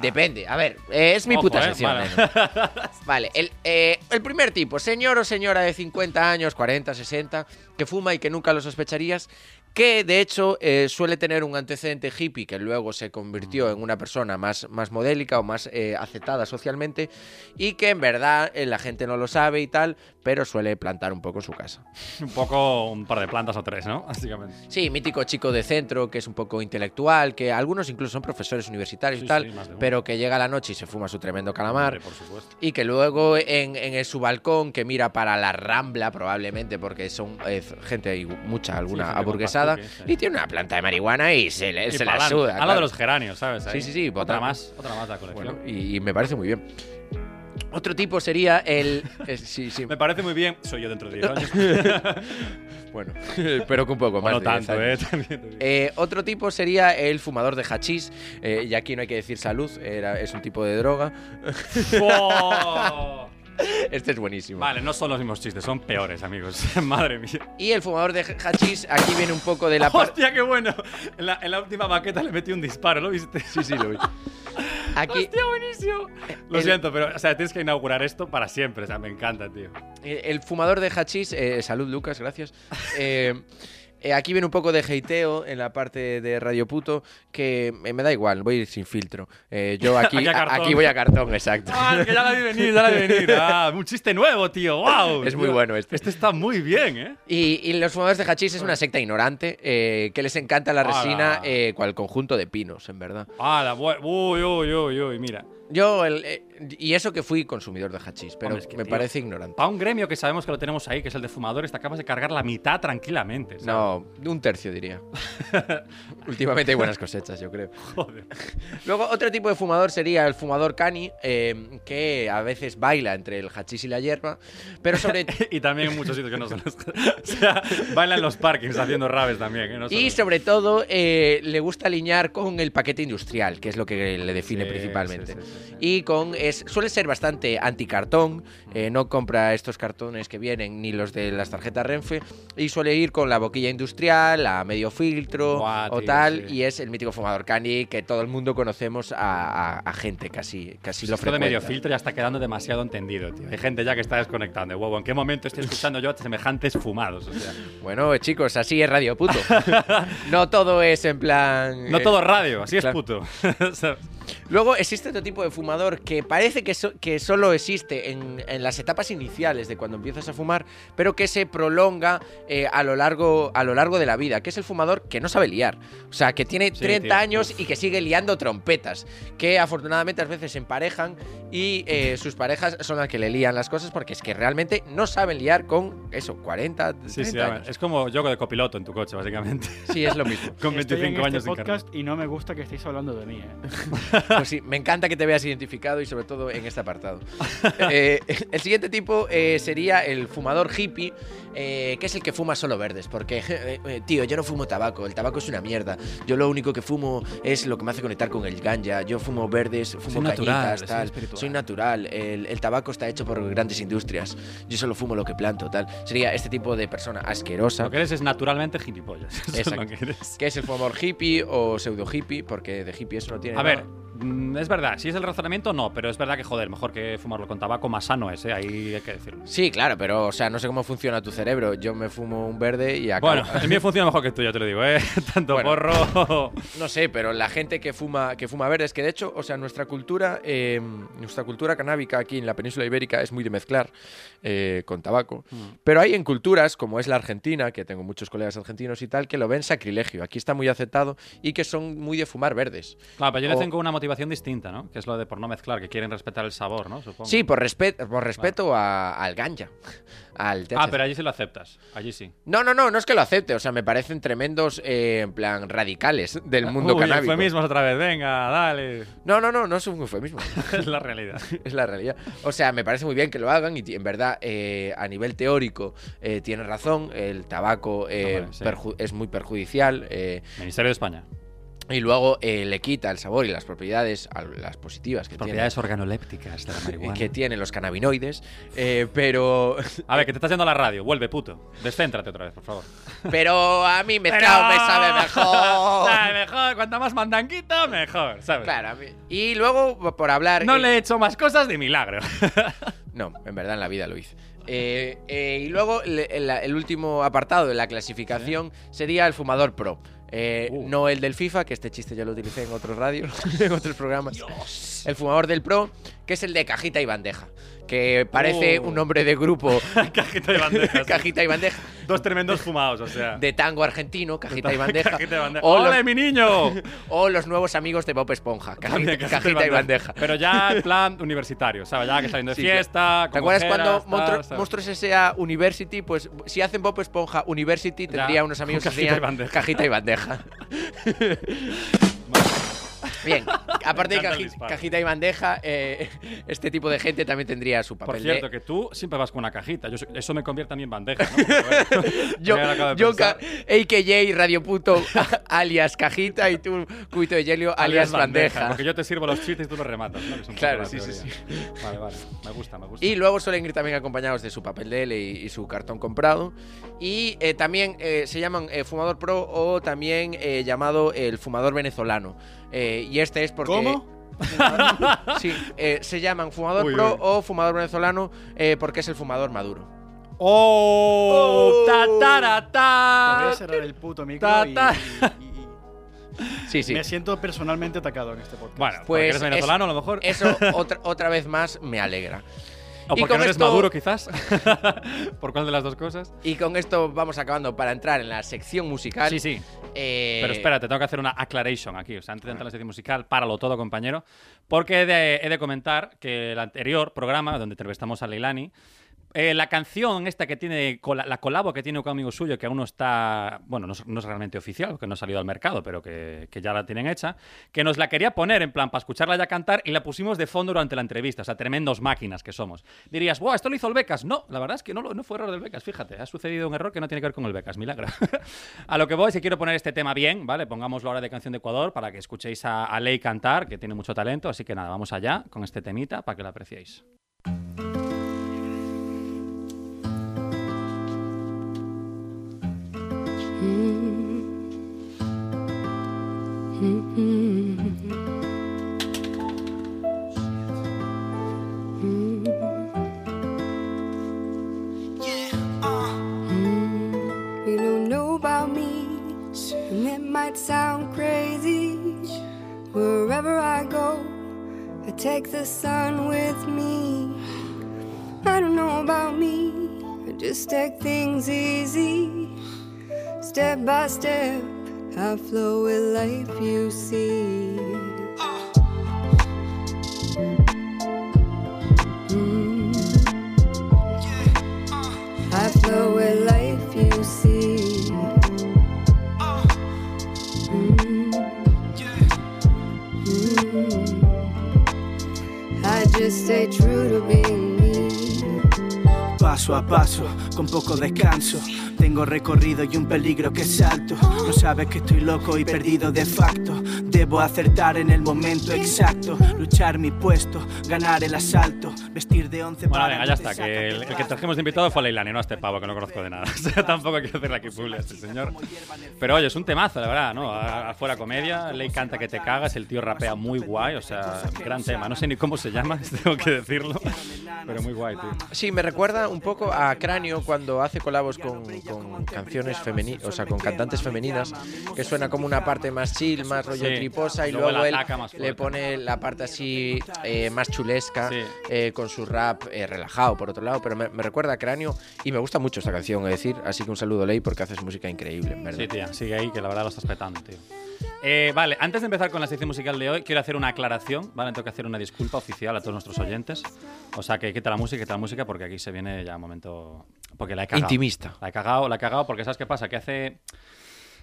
Depende, a ver, es mi Ojo, puta eh, sección. vale. Vale, el, eh, el primer tipo, señor o señora de 50 años, 40, 60, que fuma y que nunca lo sospecharías, que de hecho eh, suele tener un antecedente hippie que luego se convirtió en una persona más, más modélica o más eh, aceptada socialmente y que en verdad eh, la gente no lo sabe y tal, pero suele plantar un poco su casa. Un poco, un par de plantas o tres, ¿no? Básicamente. Sí, mítico chico de centro que es un poco intelectual, que algunos incluso son profesores universitarios Sí, y tal, sí, pero que llega a la noche y se fuma su tremendo calamar. Por supuesto. Y que luego en, en su balcón, que mira para la rambla, probablemente, porque son gente, y mucha, alguna gente con sí. y tiene una planta de marihuana y se, le, Y se la suda. Habla claro. de los geranios, ¿sabes? Sí, Ahí. sí, sí, Otra botán. más, otra más la colección. Bueno, y, y me parece muy bien. Otro tipo sería el. eh, sí, sí. Me parece muy bien. Soy yo dentro de 10 años. Bueno, pero que un poco más. no de 10 tanto. ¿eh? Eh, otro tipo sería el fumador de hachís, eh, y aquí no hay que decir salud, era, es un tipo de droga. ¡Oh! Este es buenísimo. Vale, no son los mismos chistes, son peores, amigos. Madre mía. Y el fumador de hachís, aquí viene un poco de la parte. ¡Hostia, qué bueno! En la, en la última maqueta le metí un disparo, ¿lo viste? Sí, sí, lo vi. Aquí, ¡Hostia, buenísimo! Lo el- siento, pero o sea, tienes que inaugurar esto para siempre. O sea, me encanta, tío. el fumador de hachís, eh, salud Lucas, gracias. Eh, eh, aquí viene un poco de hateo en la parte de Radio Puto, que eh, me da igual, voy a ir sin filtro. Eh, yo aquí, Aquí a voy a cartón, exacto. ¡Ah, que ya la vi venir, ya la vi venir! ¡Ah, un chiste nuevo, tío! ¡Wow! Es muy bueno este. Este está muy bien, ¿eh? Y, y los fumadores de hachís es una secta ignorante que les encanta la resina cual conjunto de pinos, en verdad. ¡Ah, la Uy, uy, uy, uy, mira. Yo, el- eh, y eso que fui consumidor de hachís, pero Hombre, es que, me tío, parece ignorante. Para un gremio que sabemos que lo tenemos ahí, que es el de fumadores, te acabas de cargar la mitad tranquilamente. ¿sabes? No, un tercio diría. Últimamente hay buenas cosechas, yo creo. Joder. Luego, otro tipo de fumador sería el fumador cani, eh, que a veces baila entre el hachís y la hierba, pero sobre, Y también en muchos sitios que no son los... O sea, bailan en los parkings haciendo raves también. No y sobre todo eh, le gusta alinear con el paquete industrial, que es lo que le define Sí, principalmente. sí, sí. Y con es, suele ser bastante anticartón, eh, no compra estos cartones que vienen ni los de las tarjetas Renfe, y suele ir con la boquilla industrial, a medio filtro Buah, o tío, tal, sí. y es el mítico fumador cani que todo el mundo conocemos a, a- a gente casi, casi lo Esto de medio filtro ya está quedando demasiado entendido, tío. Hay gente ya que está desconectando. de Huevo, ¿en qué momento estoy escuchando yo a semejantes fumados? O sea, Bueno, eh, chicos, así es Radio Puto. no todo es en plan... no eh, todo radio, así es claro. puto. O sea, Luego existe otro tipo de fumador que parece que, so- que solo existe en, en las etapas iniciales de cuando empiezas a fumar, pero que se prolonga eh, a, lo largo, a lo largo de la vida, que es el fumador que no sabe liar. O sea, que tiene Sí, 30 tío. años y que sigue liando trompetas, que afortunadamente a veces se emparejan y eh, sus parejas son las que le lían las cosas porque es que realmente no saben liar con eso, 40, 30 sí, sí, a ver, años. es como yo de copiloto en tu coche, básicamente. Sí, es lo mismo. Con Estoy 25 en años este sin carnet. podcast y no me gusta que estéis hablando de mí, ¿eh? Pues sí, me encanta que te veas identificado y sobre todo en este apartado. Eh, el siguiente tipo eh, sería el fumador hippie, eh, que es el que fuma solo verdes, porque, eh, eh, tío, yo no fumo tabaco, el tabaco es una mierda. Yo lo único que fumo es lo que me hace conectar con el ganja. Yo fumo verdes, fumo Soy natural, cañitas, soy tal. espiritual. Soy natural. El, el tabaco está hecho por grandes industrias. Yo solo fumo lo que planto, tal. Sería este tipo de persona asquerosa. Lo que eres es naturalmente gilipollas. Exacto. lo que eres. Que es el fumador hippie o pseudo hippie, porque de hippie eso no tiene A nada. ver, mm, es verdad, si es el razonamiento, no, pero es verdad que, joder, mejor que fumarlo con tabaco, más sano es, ¿eh? Ahí hay que decirlo. Sí, claro, pero, o sea, no sé cómo funciona tu cerebro. Yo me fumo un verde y acabo. Bueno, el mío funciona mejor que tú, ya te lo digo, ¿eh? Tanto Bueno. porro. No sé, pero la gente que fuma, que fuma verdes, que de hecho, o sea, nuestra cultura, eh, nuestra cultura canábica aquí en la península ibérica es muy de mezclar eh, con tabaco. Mm. Pero hay en culturas, como es la Argentina, que tengo muchos colegas argentinos y tal, que lo ven sacrilegio. Aquí está muy aceptado y que son muy de fumar verdes. Claro, pero yo le tengo una motivación distinta, ¿no? Que es lo de por no mezclar, que quieren respetar el sabor, ¿no? Supongo. Sí, por, respe- por respeto a- al ganja, al THC. Ah, pero allí sí lo aceptas. Allí sí. No, no, no, no es que lo acepte, o sea, me parecen tremendos, eh, en plan, radicales del mundo Uy, canábico. eufemismos otra vez, venga, dale. No, no, no, no es un eufemismo. es la realidad. es la realidad. O sea, me parece muy bien que lo hagan y en verdad, eh, a nivel teórico, eh, tiene razón. El tabaco eh, sí. es muy perjudicial eh, Ministerio de España. Y luego eh, le quita el sabor y las propiedades, las positivas que Propiedades organolépticas de la marihuana. que tienen los cannabinoides. eh, pero, A ver, que te estás yendo a la radio. Vuelve, puto. Descéntrate otra vez, por favor. pero a mí mezclado me sabe mejor. Sabe mejor. Cuanto más mandanguito, mejor, ¿sabes? Claro, a mí- Y luego, por hablar. No eh, le he hecho más cosas de milagro. No, en verdad en la vida lo hice. Eh, eh, y luego le- el, el último apartado de la clasificación sería el fumador pro. Eh, Uh. No el del FIFA, que este chiste ya lo utilicé en otros radios, en otros programas. El fumador del pro, que es el de cajita y bandeja. Que parece Uh. un nombre de grupo. Cajita y bandeja. cajita y bandeja. Dos tremendos fumados, o sea. De tango argentino, cajita y bandeja. Cajita y bandeja. O, ¡Ole, los, mi niño! o los nuevos amigos de Bob Esponja. Cajita, También, cajita y bandeja. Pero ya en plan universitario, ¿sabes? Ya que saliendo de Sí, fiesta. ¿Te acuerdas cuando. Monstruos S.A. University? Pues si hacen Bob Esponja University, tendría unos amigos que cajita y bandeja. Cajita y bandeja. Bien, aparte de caji- cajita y bandeja, eh, este tipo de gente también tendría su Por papel cierto, de... que tú siempre vas con una cajita. Yo- eso me convierte a mí en bandeja, ¿no? Porque, bueno, Yo, AKJ Radio Puto alias cajita y tú Cubito de Helio alias, bandeja. Porque yo te sirvo los chistes y tú los rematas, ¿no? Que Claro, la sí, sí, teoría. Vale, vale. Me gusta, me gusta. Y luego suelen ir también acompañados de su papel de L y, y su cartón comprado. Y eh, también eh, se llaman eh, fumador pro o también eh, llamado el fumador venezolano. Eh, y este es porque... ¿Cómo? Sí, eh, se llaman fumador Uy, pro uy. o fumador venezolano eh, porque es el fumador maduro. ¡Oh! ¡Ta, tara, Te voy ta! a cerrar el puto micro Ta, y, ta. y- y- Sí, sí. me siento personalmente atacado en este podcast. Bueno, pues Pues eres venezolano, a lo mejor. Eso otra, otra vez más me alegra. O Y porque con no eres esto- maduro, quizás. ¿Por cuál de las dos cosas? Y con esto vamos acabando para entrar en la sección musical. Sí, sí. Eh, Pero espérate, tengo que hacer una aclaration aquí. O sea, antes de entrar en la sección musical, páralo todo, compañero. Porque he de, he de comentar que el anterior programa, donde entrevistamos a Leilani, eh, la canción esta que tiene, la colabo que tiene un amigo suyo, que aún no está, bueno, no es, realmente oficial, que no ha salido al mercado, pero que, que ya la tienen hecha, que nos la quería poner en plan para escucharla ya cantar y la pusimos de fondo durante la entrevista. O sea, tremendos máquinas que somos. Dirías, ¡buah, esto lo hizo el Becas! No, la verdad es que no, no fue error del Becas, fíjate. Ha sucedido un error que no tiene que ver con el Becas, milagro. a lo que voy, si quiero poner este tema bien, ¿vale? Pongámoslo ahora de Canción de Ecuador para que escuchéis a, a Ley cantar, que tiene mucho talento. Así que nada, vamos allá con este temita para que lo apreciéis. Take the sun with me. I don't know about me i just act things easy. Step by step, I flow with life, you see. Mm. I flow with life, you see. Mm. Mm. I just stay true to being me. Paso a paso, con poco descanso. Tengo recorrido y un peligro que salto. No sabes que estoy loco y perdido de facto. Debo acertar en el momento exacto. Luchar mi puesto, ganar el asalto. Vestir de once Bueno, venga, ya está. Que el, el que trajimos de invitado fue Leilani, no a este pavo que no conozco de nada. O sea, tampoco quiero hacerle aquí publi a este señor. Pero oye, es un temazo, la verdad, ¿no? A- Afuera comedia, Ley canta que te cagas, el tío rapea muy guay, o sea, gran tema. No sé ni cómo se llama, tengo que decirlo, pero muy guay, tío. Sí, me recuerda un poco a Cráneo cuando hace colabos con, con canciones femeninas, o sea, con cantantes femeninas, que suena como una parte más chill, más rollo Sí, triposa, y luego luego, él más le pone la parte así eh, más chulesca, Sí. eh, con su rap eh, relajado, por otro lado, pero me, me recuerda a Cráneo y me gusta mucho esta canción, es decir, así que un saludo, Ley, porque haces música increíble, en verdad. Sí, tía, sigue ahí, que la verdad lo estás petando, tío. Eh, vale, antes de empezar con la sección musical de hoy, quiero hacer una aclaración, ¿vale? Tengo que hacer una disculpa oficial a todos nuestros oyentes. O sea, que quita la música, quita la música, porque aquí se viene ya un momento... Porque la he cagado. Intimista. La he cagado, la he cagado, porque ¿sabes qué pasa? Que hace...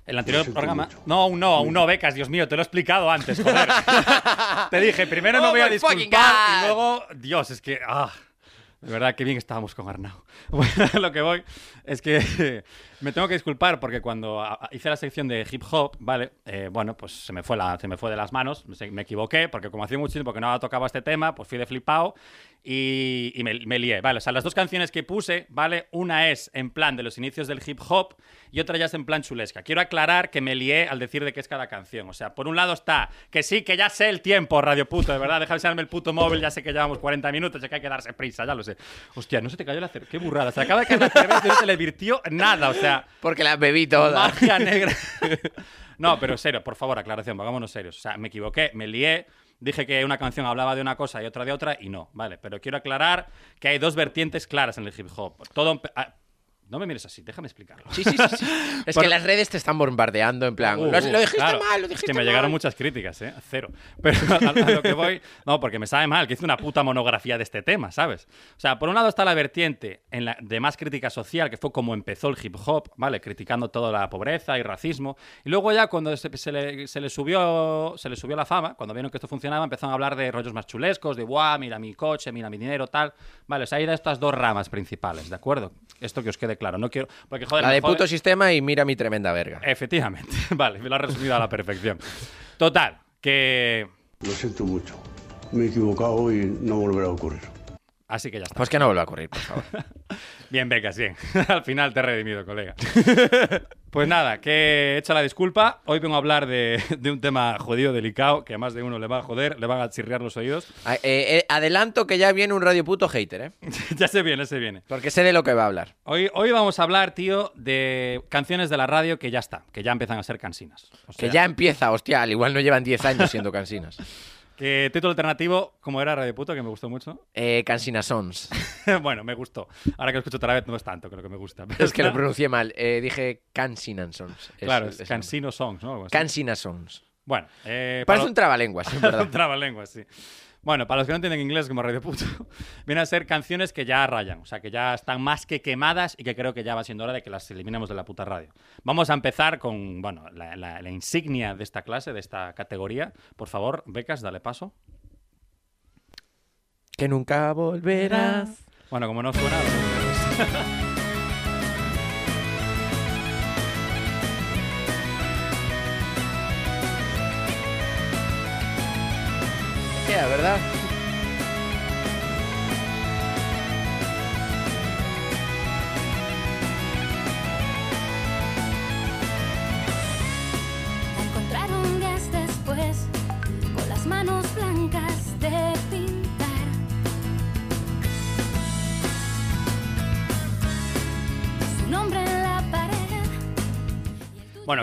El anterior programa. No, aún no, aún no, becas, Dios mío, te lo he explicado antes, joder. te dije, primero me Oh voy a disculpar y luego. Dios, es que. Ah, de verdad, qué bien estábamos con Arnau. Bueno, lo que voy es que me tengo que disculpar porque cuando hice la sección de hip hop, ¿vale? Eh, bueno, pues se me, fue la, se me fue de las manos, me equivoqué, porque como hacía mucho tiempo que no tocaba este tema, pues fui de flipado y, y me, me lié, ¿vale? O sea, las dos canciones que puse, ¿vale? Una es en plan de los inicios del hip hop y otra ya es en plan chulesca. Quiero aclarar que me lié al decir de qué es cada canción. O sea, por un lado está que sí, que ya sé el tiempo, Radio Puto, de verdad, deja de enseñarme el puto móvil, ya sé que llevamos 40 minutos, ya que hay que darse prisa, ya lo sé. Hostia, no se te cayó la cerveza, qué burrada. Se acaba de caer la cerveza y no se le virtió nada, o sea... Porque la bebí toda. Magia negra. no, pero serio, por favor, aclaración, pongámonos serios. O sea, me equivoqué, me lié. Dije que una canción hablaba de una cosa y otra de otra y no, vale. Pero quiero aclarar que hay dos vertientes claras en el hip hop. Todo. No me mires así, déjame explicarlo. Sí, sí, sí. sí. Es Bueno. que las redes te están bombardeando en plan. Uh, lo, uh, lo dijiste claro. mal, lo Es dijiste que me mal. llegaron muchas críticas, ¿eh? Cero. Pero a, a lo que voy. No, porque me sabe mal que hice una puta monografía de este tema, ¿sabes? O sea, por un lado está la vertiente en la, de más crítica social, que fue como empezó el hip hop, ¿vale? Criticando toda la pobreza y racismo. Y luego ya cuando se, se le, se le subió, se le subió la fama, cuando vieron que esto funcionaba, empezaron a hablar de rollos más chulescos, de guau, mira mi coche, mira mi dinero, tal. Vale, o sea, hay estas dos ramas principales, ¿de acuerdo? Esto que os quede claro. No quiero. Porque, joder, La de puto sistema y mira mi tremenda verga. Efectivamente. Vale, me lo has resumido a la perfección. Total, que. Lo siento mucho. Me he equivocado y no volverá a ocurrir. Así que ya está. Pues que no vuelva a ocurrir, por favor. Bien, becas, bien. Al final te he redimido, colega. Pues nada, que he hecho la disculpa. Hoy vengo a hablar de, de un tema jodido, delicado, que a más de uno le va a joder, le van a chirriar los oídos. Ah, eh, eh, adelanto que ya viene un radio puto hater, ¿eh? ya se viene, se viene. Porque sé de lo que va a hablar. Hoy, hoy vamos a hablar, tío, de canciones de la radio que ya está, que ya empiezan a ser cansinas. O Que sea, ya empieza, hostia, al igual no llevan 10 años siendo cansinas. Que título alternativo, como era Radio Puto, que me gustó mucho. Eh, Cansina Sons. bueno, me gustó. Ahora que lo escucho otra vez no es tanto, creo que me gusta. Pero Es que lo pronuncié mal. Eh, dije Cansina Sons. Es- Claro, es es Cansino Songs, ¿no? Cansina Sons. Bueno, eh, Parece para- un trabalenguas, en verdad. un trabalenguas, sí. Bueno, para los que no entienden inglés como Radio Puto, vienen a ser canciones que ya rayan, o sea, que ya están más que quemadas y que creo que ya va siendo hora de que las eliminemos de la puta radio. Vamos a empezar con, bueno, la, la- la insignia de esta clase, de esta categoría. Por favor, becas, dale paso. Que nunca volverás. Bueno, como no suena... ¿verdad?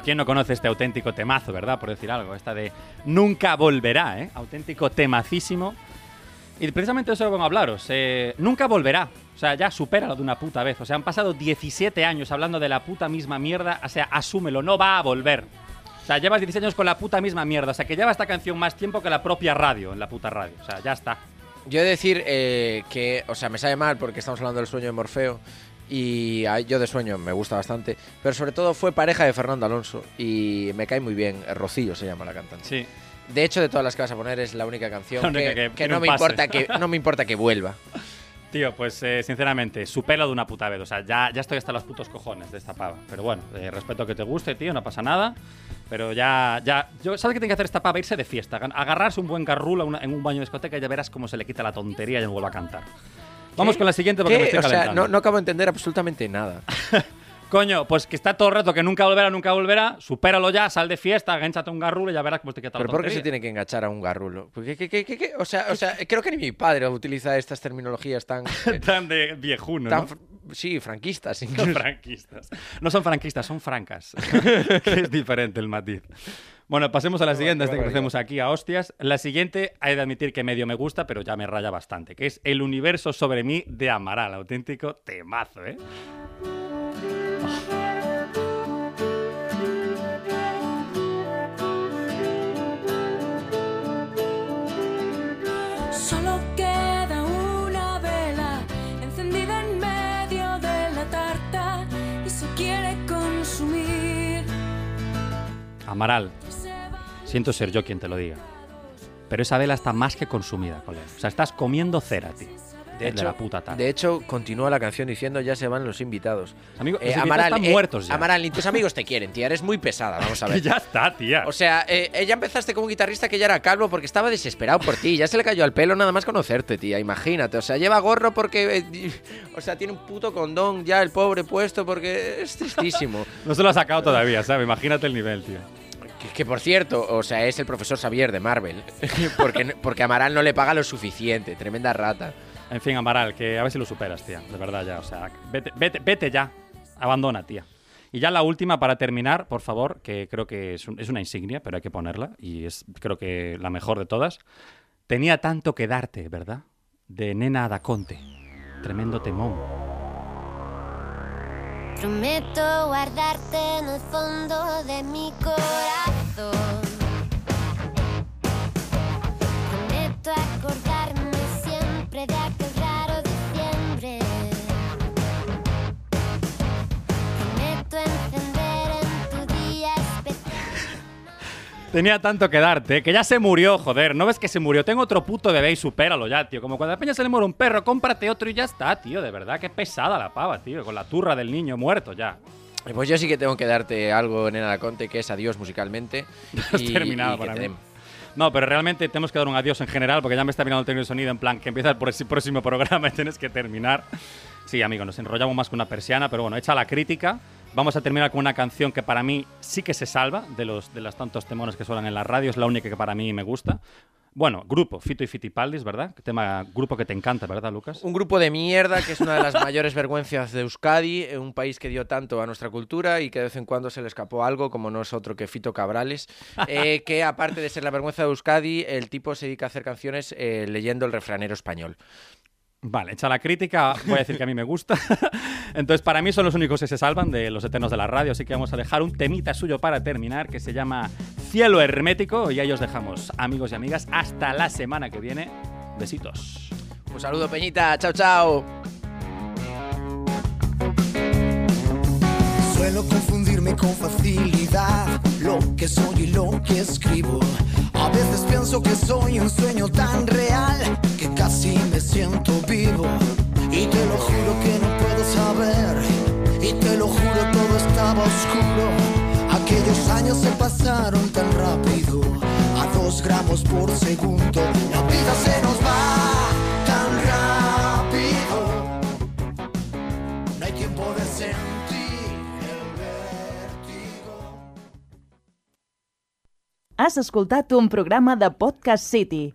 ¿Quién no conoce este auténtico temazo, verdad? Por decir algo, esta de Nunca volverá, ¿eh? Auténtico temacísimo. Y precisamente eso vengo a hablaros. eh, nunca volverá. O sea, ya supéralo de una puta vez. O sea, han pasado 17 años hablando de la puta misma mierda. O sea, asúmelo, no va a volver. O sea, llevas 16 años con la puta misma mierda. O sea, que lleva esta canción más tiempo que la propia radio, en la puta radio. O sea, ya está. Yo he de decir eh, que, o sea, me sabe mal porque estamos hablando del sueño de Morfeo. Y a- yo de sueño me gusta bastante. Pero sobre todo fue pareja de Fernando Alonso. Y me cae muy bien. eh, Rocío se llama la cantante. Sí. De hecho, de todas las que vas a poner, es la única canción La única que, que que tiene no, me importa que no me importa que vuelva. Tío, pues eh, sinceramente, supelo de una puta vez. O sea, ya, ya estoy hasta los putos cojones de esta pava. Pero bueno, eh, respeto que te guste, tío, no pasa nada. Pero ya, ya. Yo, ¿Sabes qué tiene que hacer esta pava? Irse de fiesta. Agarrarse un buen carrul a una- en un baño de discoteca y ya verás cómo se le quita la tontería y no vuelve a cantar. Vamos con la siguiente porque ¿Qué? me estoy O sea, calentando. no, no acabo de entender absolutamente nada. Coño, pues que está todo el rato que nunca volverá, nunca volverá. Supéralo ya, sal de fiesta, agánchate un garrulo y ya verás cómo te la ¿Pero por qué se tiene que enganchar a un garrulo? Porque, ¿qué- qué- qué-? O, sea, o sea, creo que ni mi padre utiliza estas terminologías tan... eh, Tan de viejuno, tan ¿no? sí, franquistas. Incluso. franquistas. No son franquistas, son francas. que es diferente el matiz. Bueno, pasemos a la siguiente, antes de que empecemos aquí a hostias. La siguiente, hay de admitir que medio me gusta, pero ya me raya bastante, que es El universo sobre mí de Amaral. Auténtico temazo, ¿eh? Solo queda una vela encendida en medio de la tarta y se quiere consumir. Amaral, siento ser yo quien te lo diga. Pero esa vela está más que consumida, colega. O sea, estás comiendo cera, tío. De hecho, la puta tarde. de hecho, continúa la canción diciendo ya se van los invitados. Amigo, Eh, los invitados Amaral, están eh, muertos ya. Amaral, tus amigos te quieren, tía. Eres muy pesada, vamos a ver. ya está, tía. O sea, eh, ella empezaste como un guitarrista que ya era calvo porque estaba desesperado por ti. Ya se le cayó al pelo nada más conocerte, tía. Imagínate. O sea, lleva gorro porque. eh, o sea, tiene un puto condón ya el pobre puesto porque es tristísimo. No se lo ha sacado todavía, ¿sabes? Imagínate el nivel, tío. Que, por cierto, o sea, es el profesor Xavier de Marvel. porque, porque Amaral no le paga lo suficiente. Tremenda rata. En fin, Amaral, que a ver si lo superas, tía. De verdad, ya. O sea, vete, vete, vete ya. Abandona, tía. Y ya la última para terminar, por favor, que creo que es, un- es una insignia, pero hay que ponerla. Y es, creo que la mejor de todas. Tenía tanto que darte, ¿verdad? De Nena Daconte. Tremendo temón. Prometo guardarte en el fondo de mi corazón. Prometo acordarme Tenía tanto que darte, que ya se murió, joder. ¿No ves que se murió? Tengo otro puto bebé y supéralo ya, tío. Como cuando a la peña se le muere un perro, cómprate otro y ya está, tío. De verdad, qué pesada la pava, tío. Con la turra del niño muerto ya. Eh, Pues yo sí que tengo que darte algo, Nena Conte, que es adiós musicalmente. Has y- terminado y para mí. No, pero realmente tenemos que dar un adiós en general porque ya me está mirando el técnico de sonido en plan que empieza el próximo programa y tienes que terminar. Sí, amigo, nos enrollamos más que una persiana, pero bueno, hecha la crítica, vamos a terminar con una canción que para mí sí que se salva de los, de los tantos temones que suenan en la radio, es la única que para mí me gusta. Bueno, grupo, Fito y Fitipaldis, ¿verdad? Tema, grupo que te encanta, ¿verdad, Lucas? Un grupo de mierda que es una de las mayores vergüenzas de Euskadi, eh, un país que dio tanto a nuestra cultura y que de vez en cuando se le escapó algo, como no es otro que Fito Cabrales, eh, que aparte de ser la vergüenza de Euskadi, el tipo se dedica a hacer canciones eh, leyendo el refranero español. Vale, hecha la crítica, voy a decir que a mí me gusta. Entonces, para mí son los únicos que se salvan de los eternos de la radio, así que vamos a dejar un temita suyo para terminar que se llama Cielo Hermético y ahí os dejamos, amigos y amigas, hasta la semana que viene. Besitos. Un saludo, Peñita. Chao, chao. Suelo confundirme con facilidad lo que soy y lo que escribo. A veces pienso que soy un sueño tan real casi me siento vivo. Y te lo juro que no puedo saber. Y te lo juro todo estaba oscuro. Aquellos años se pasaron tan rápido. A dos gramos por segundo. La vida se nos va tan rápido. No hay tiempo de sentir el vértigo. Has escoltat un programa de Podcast City,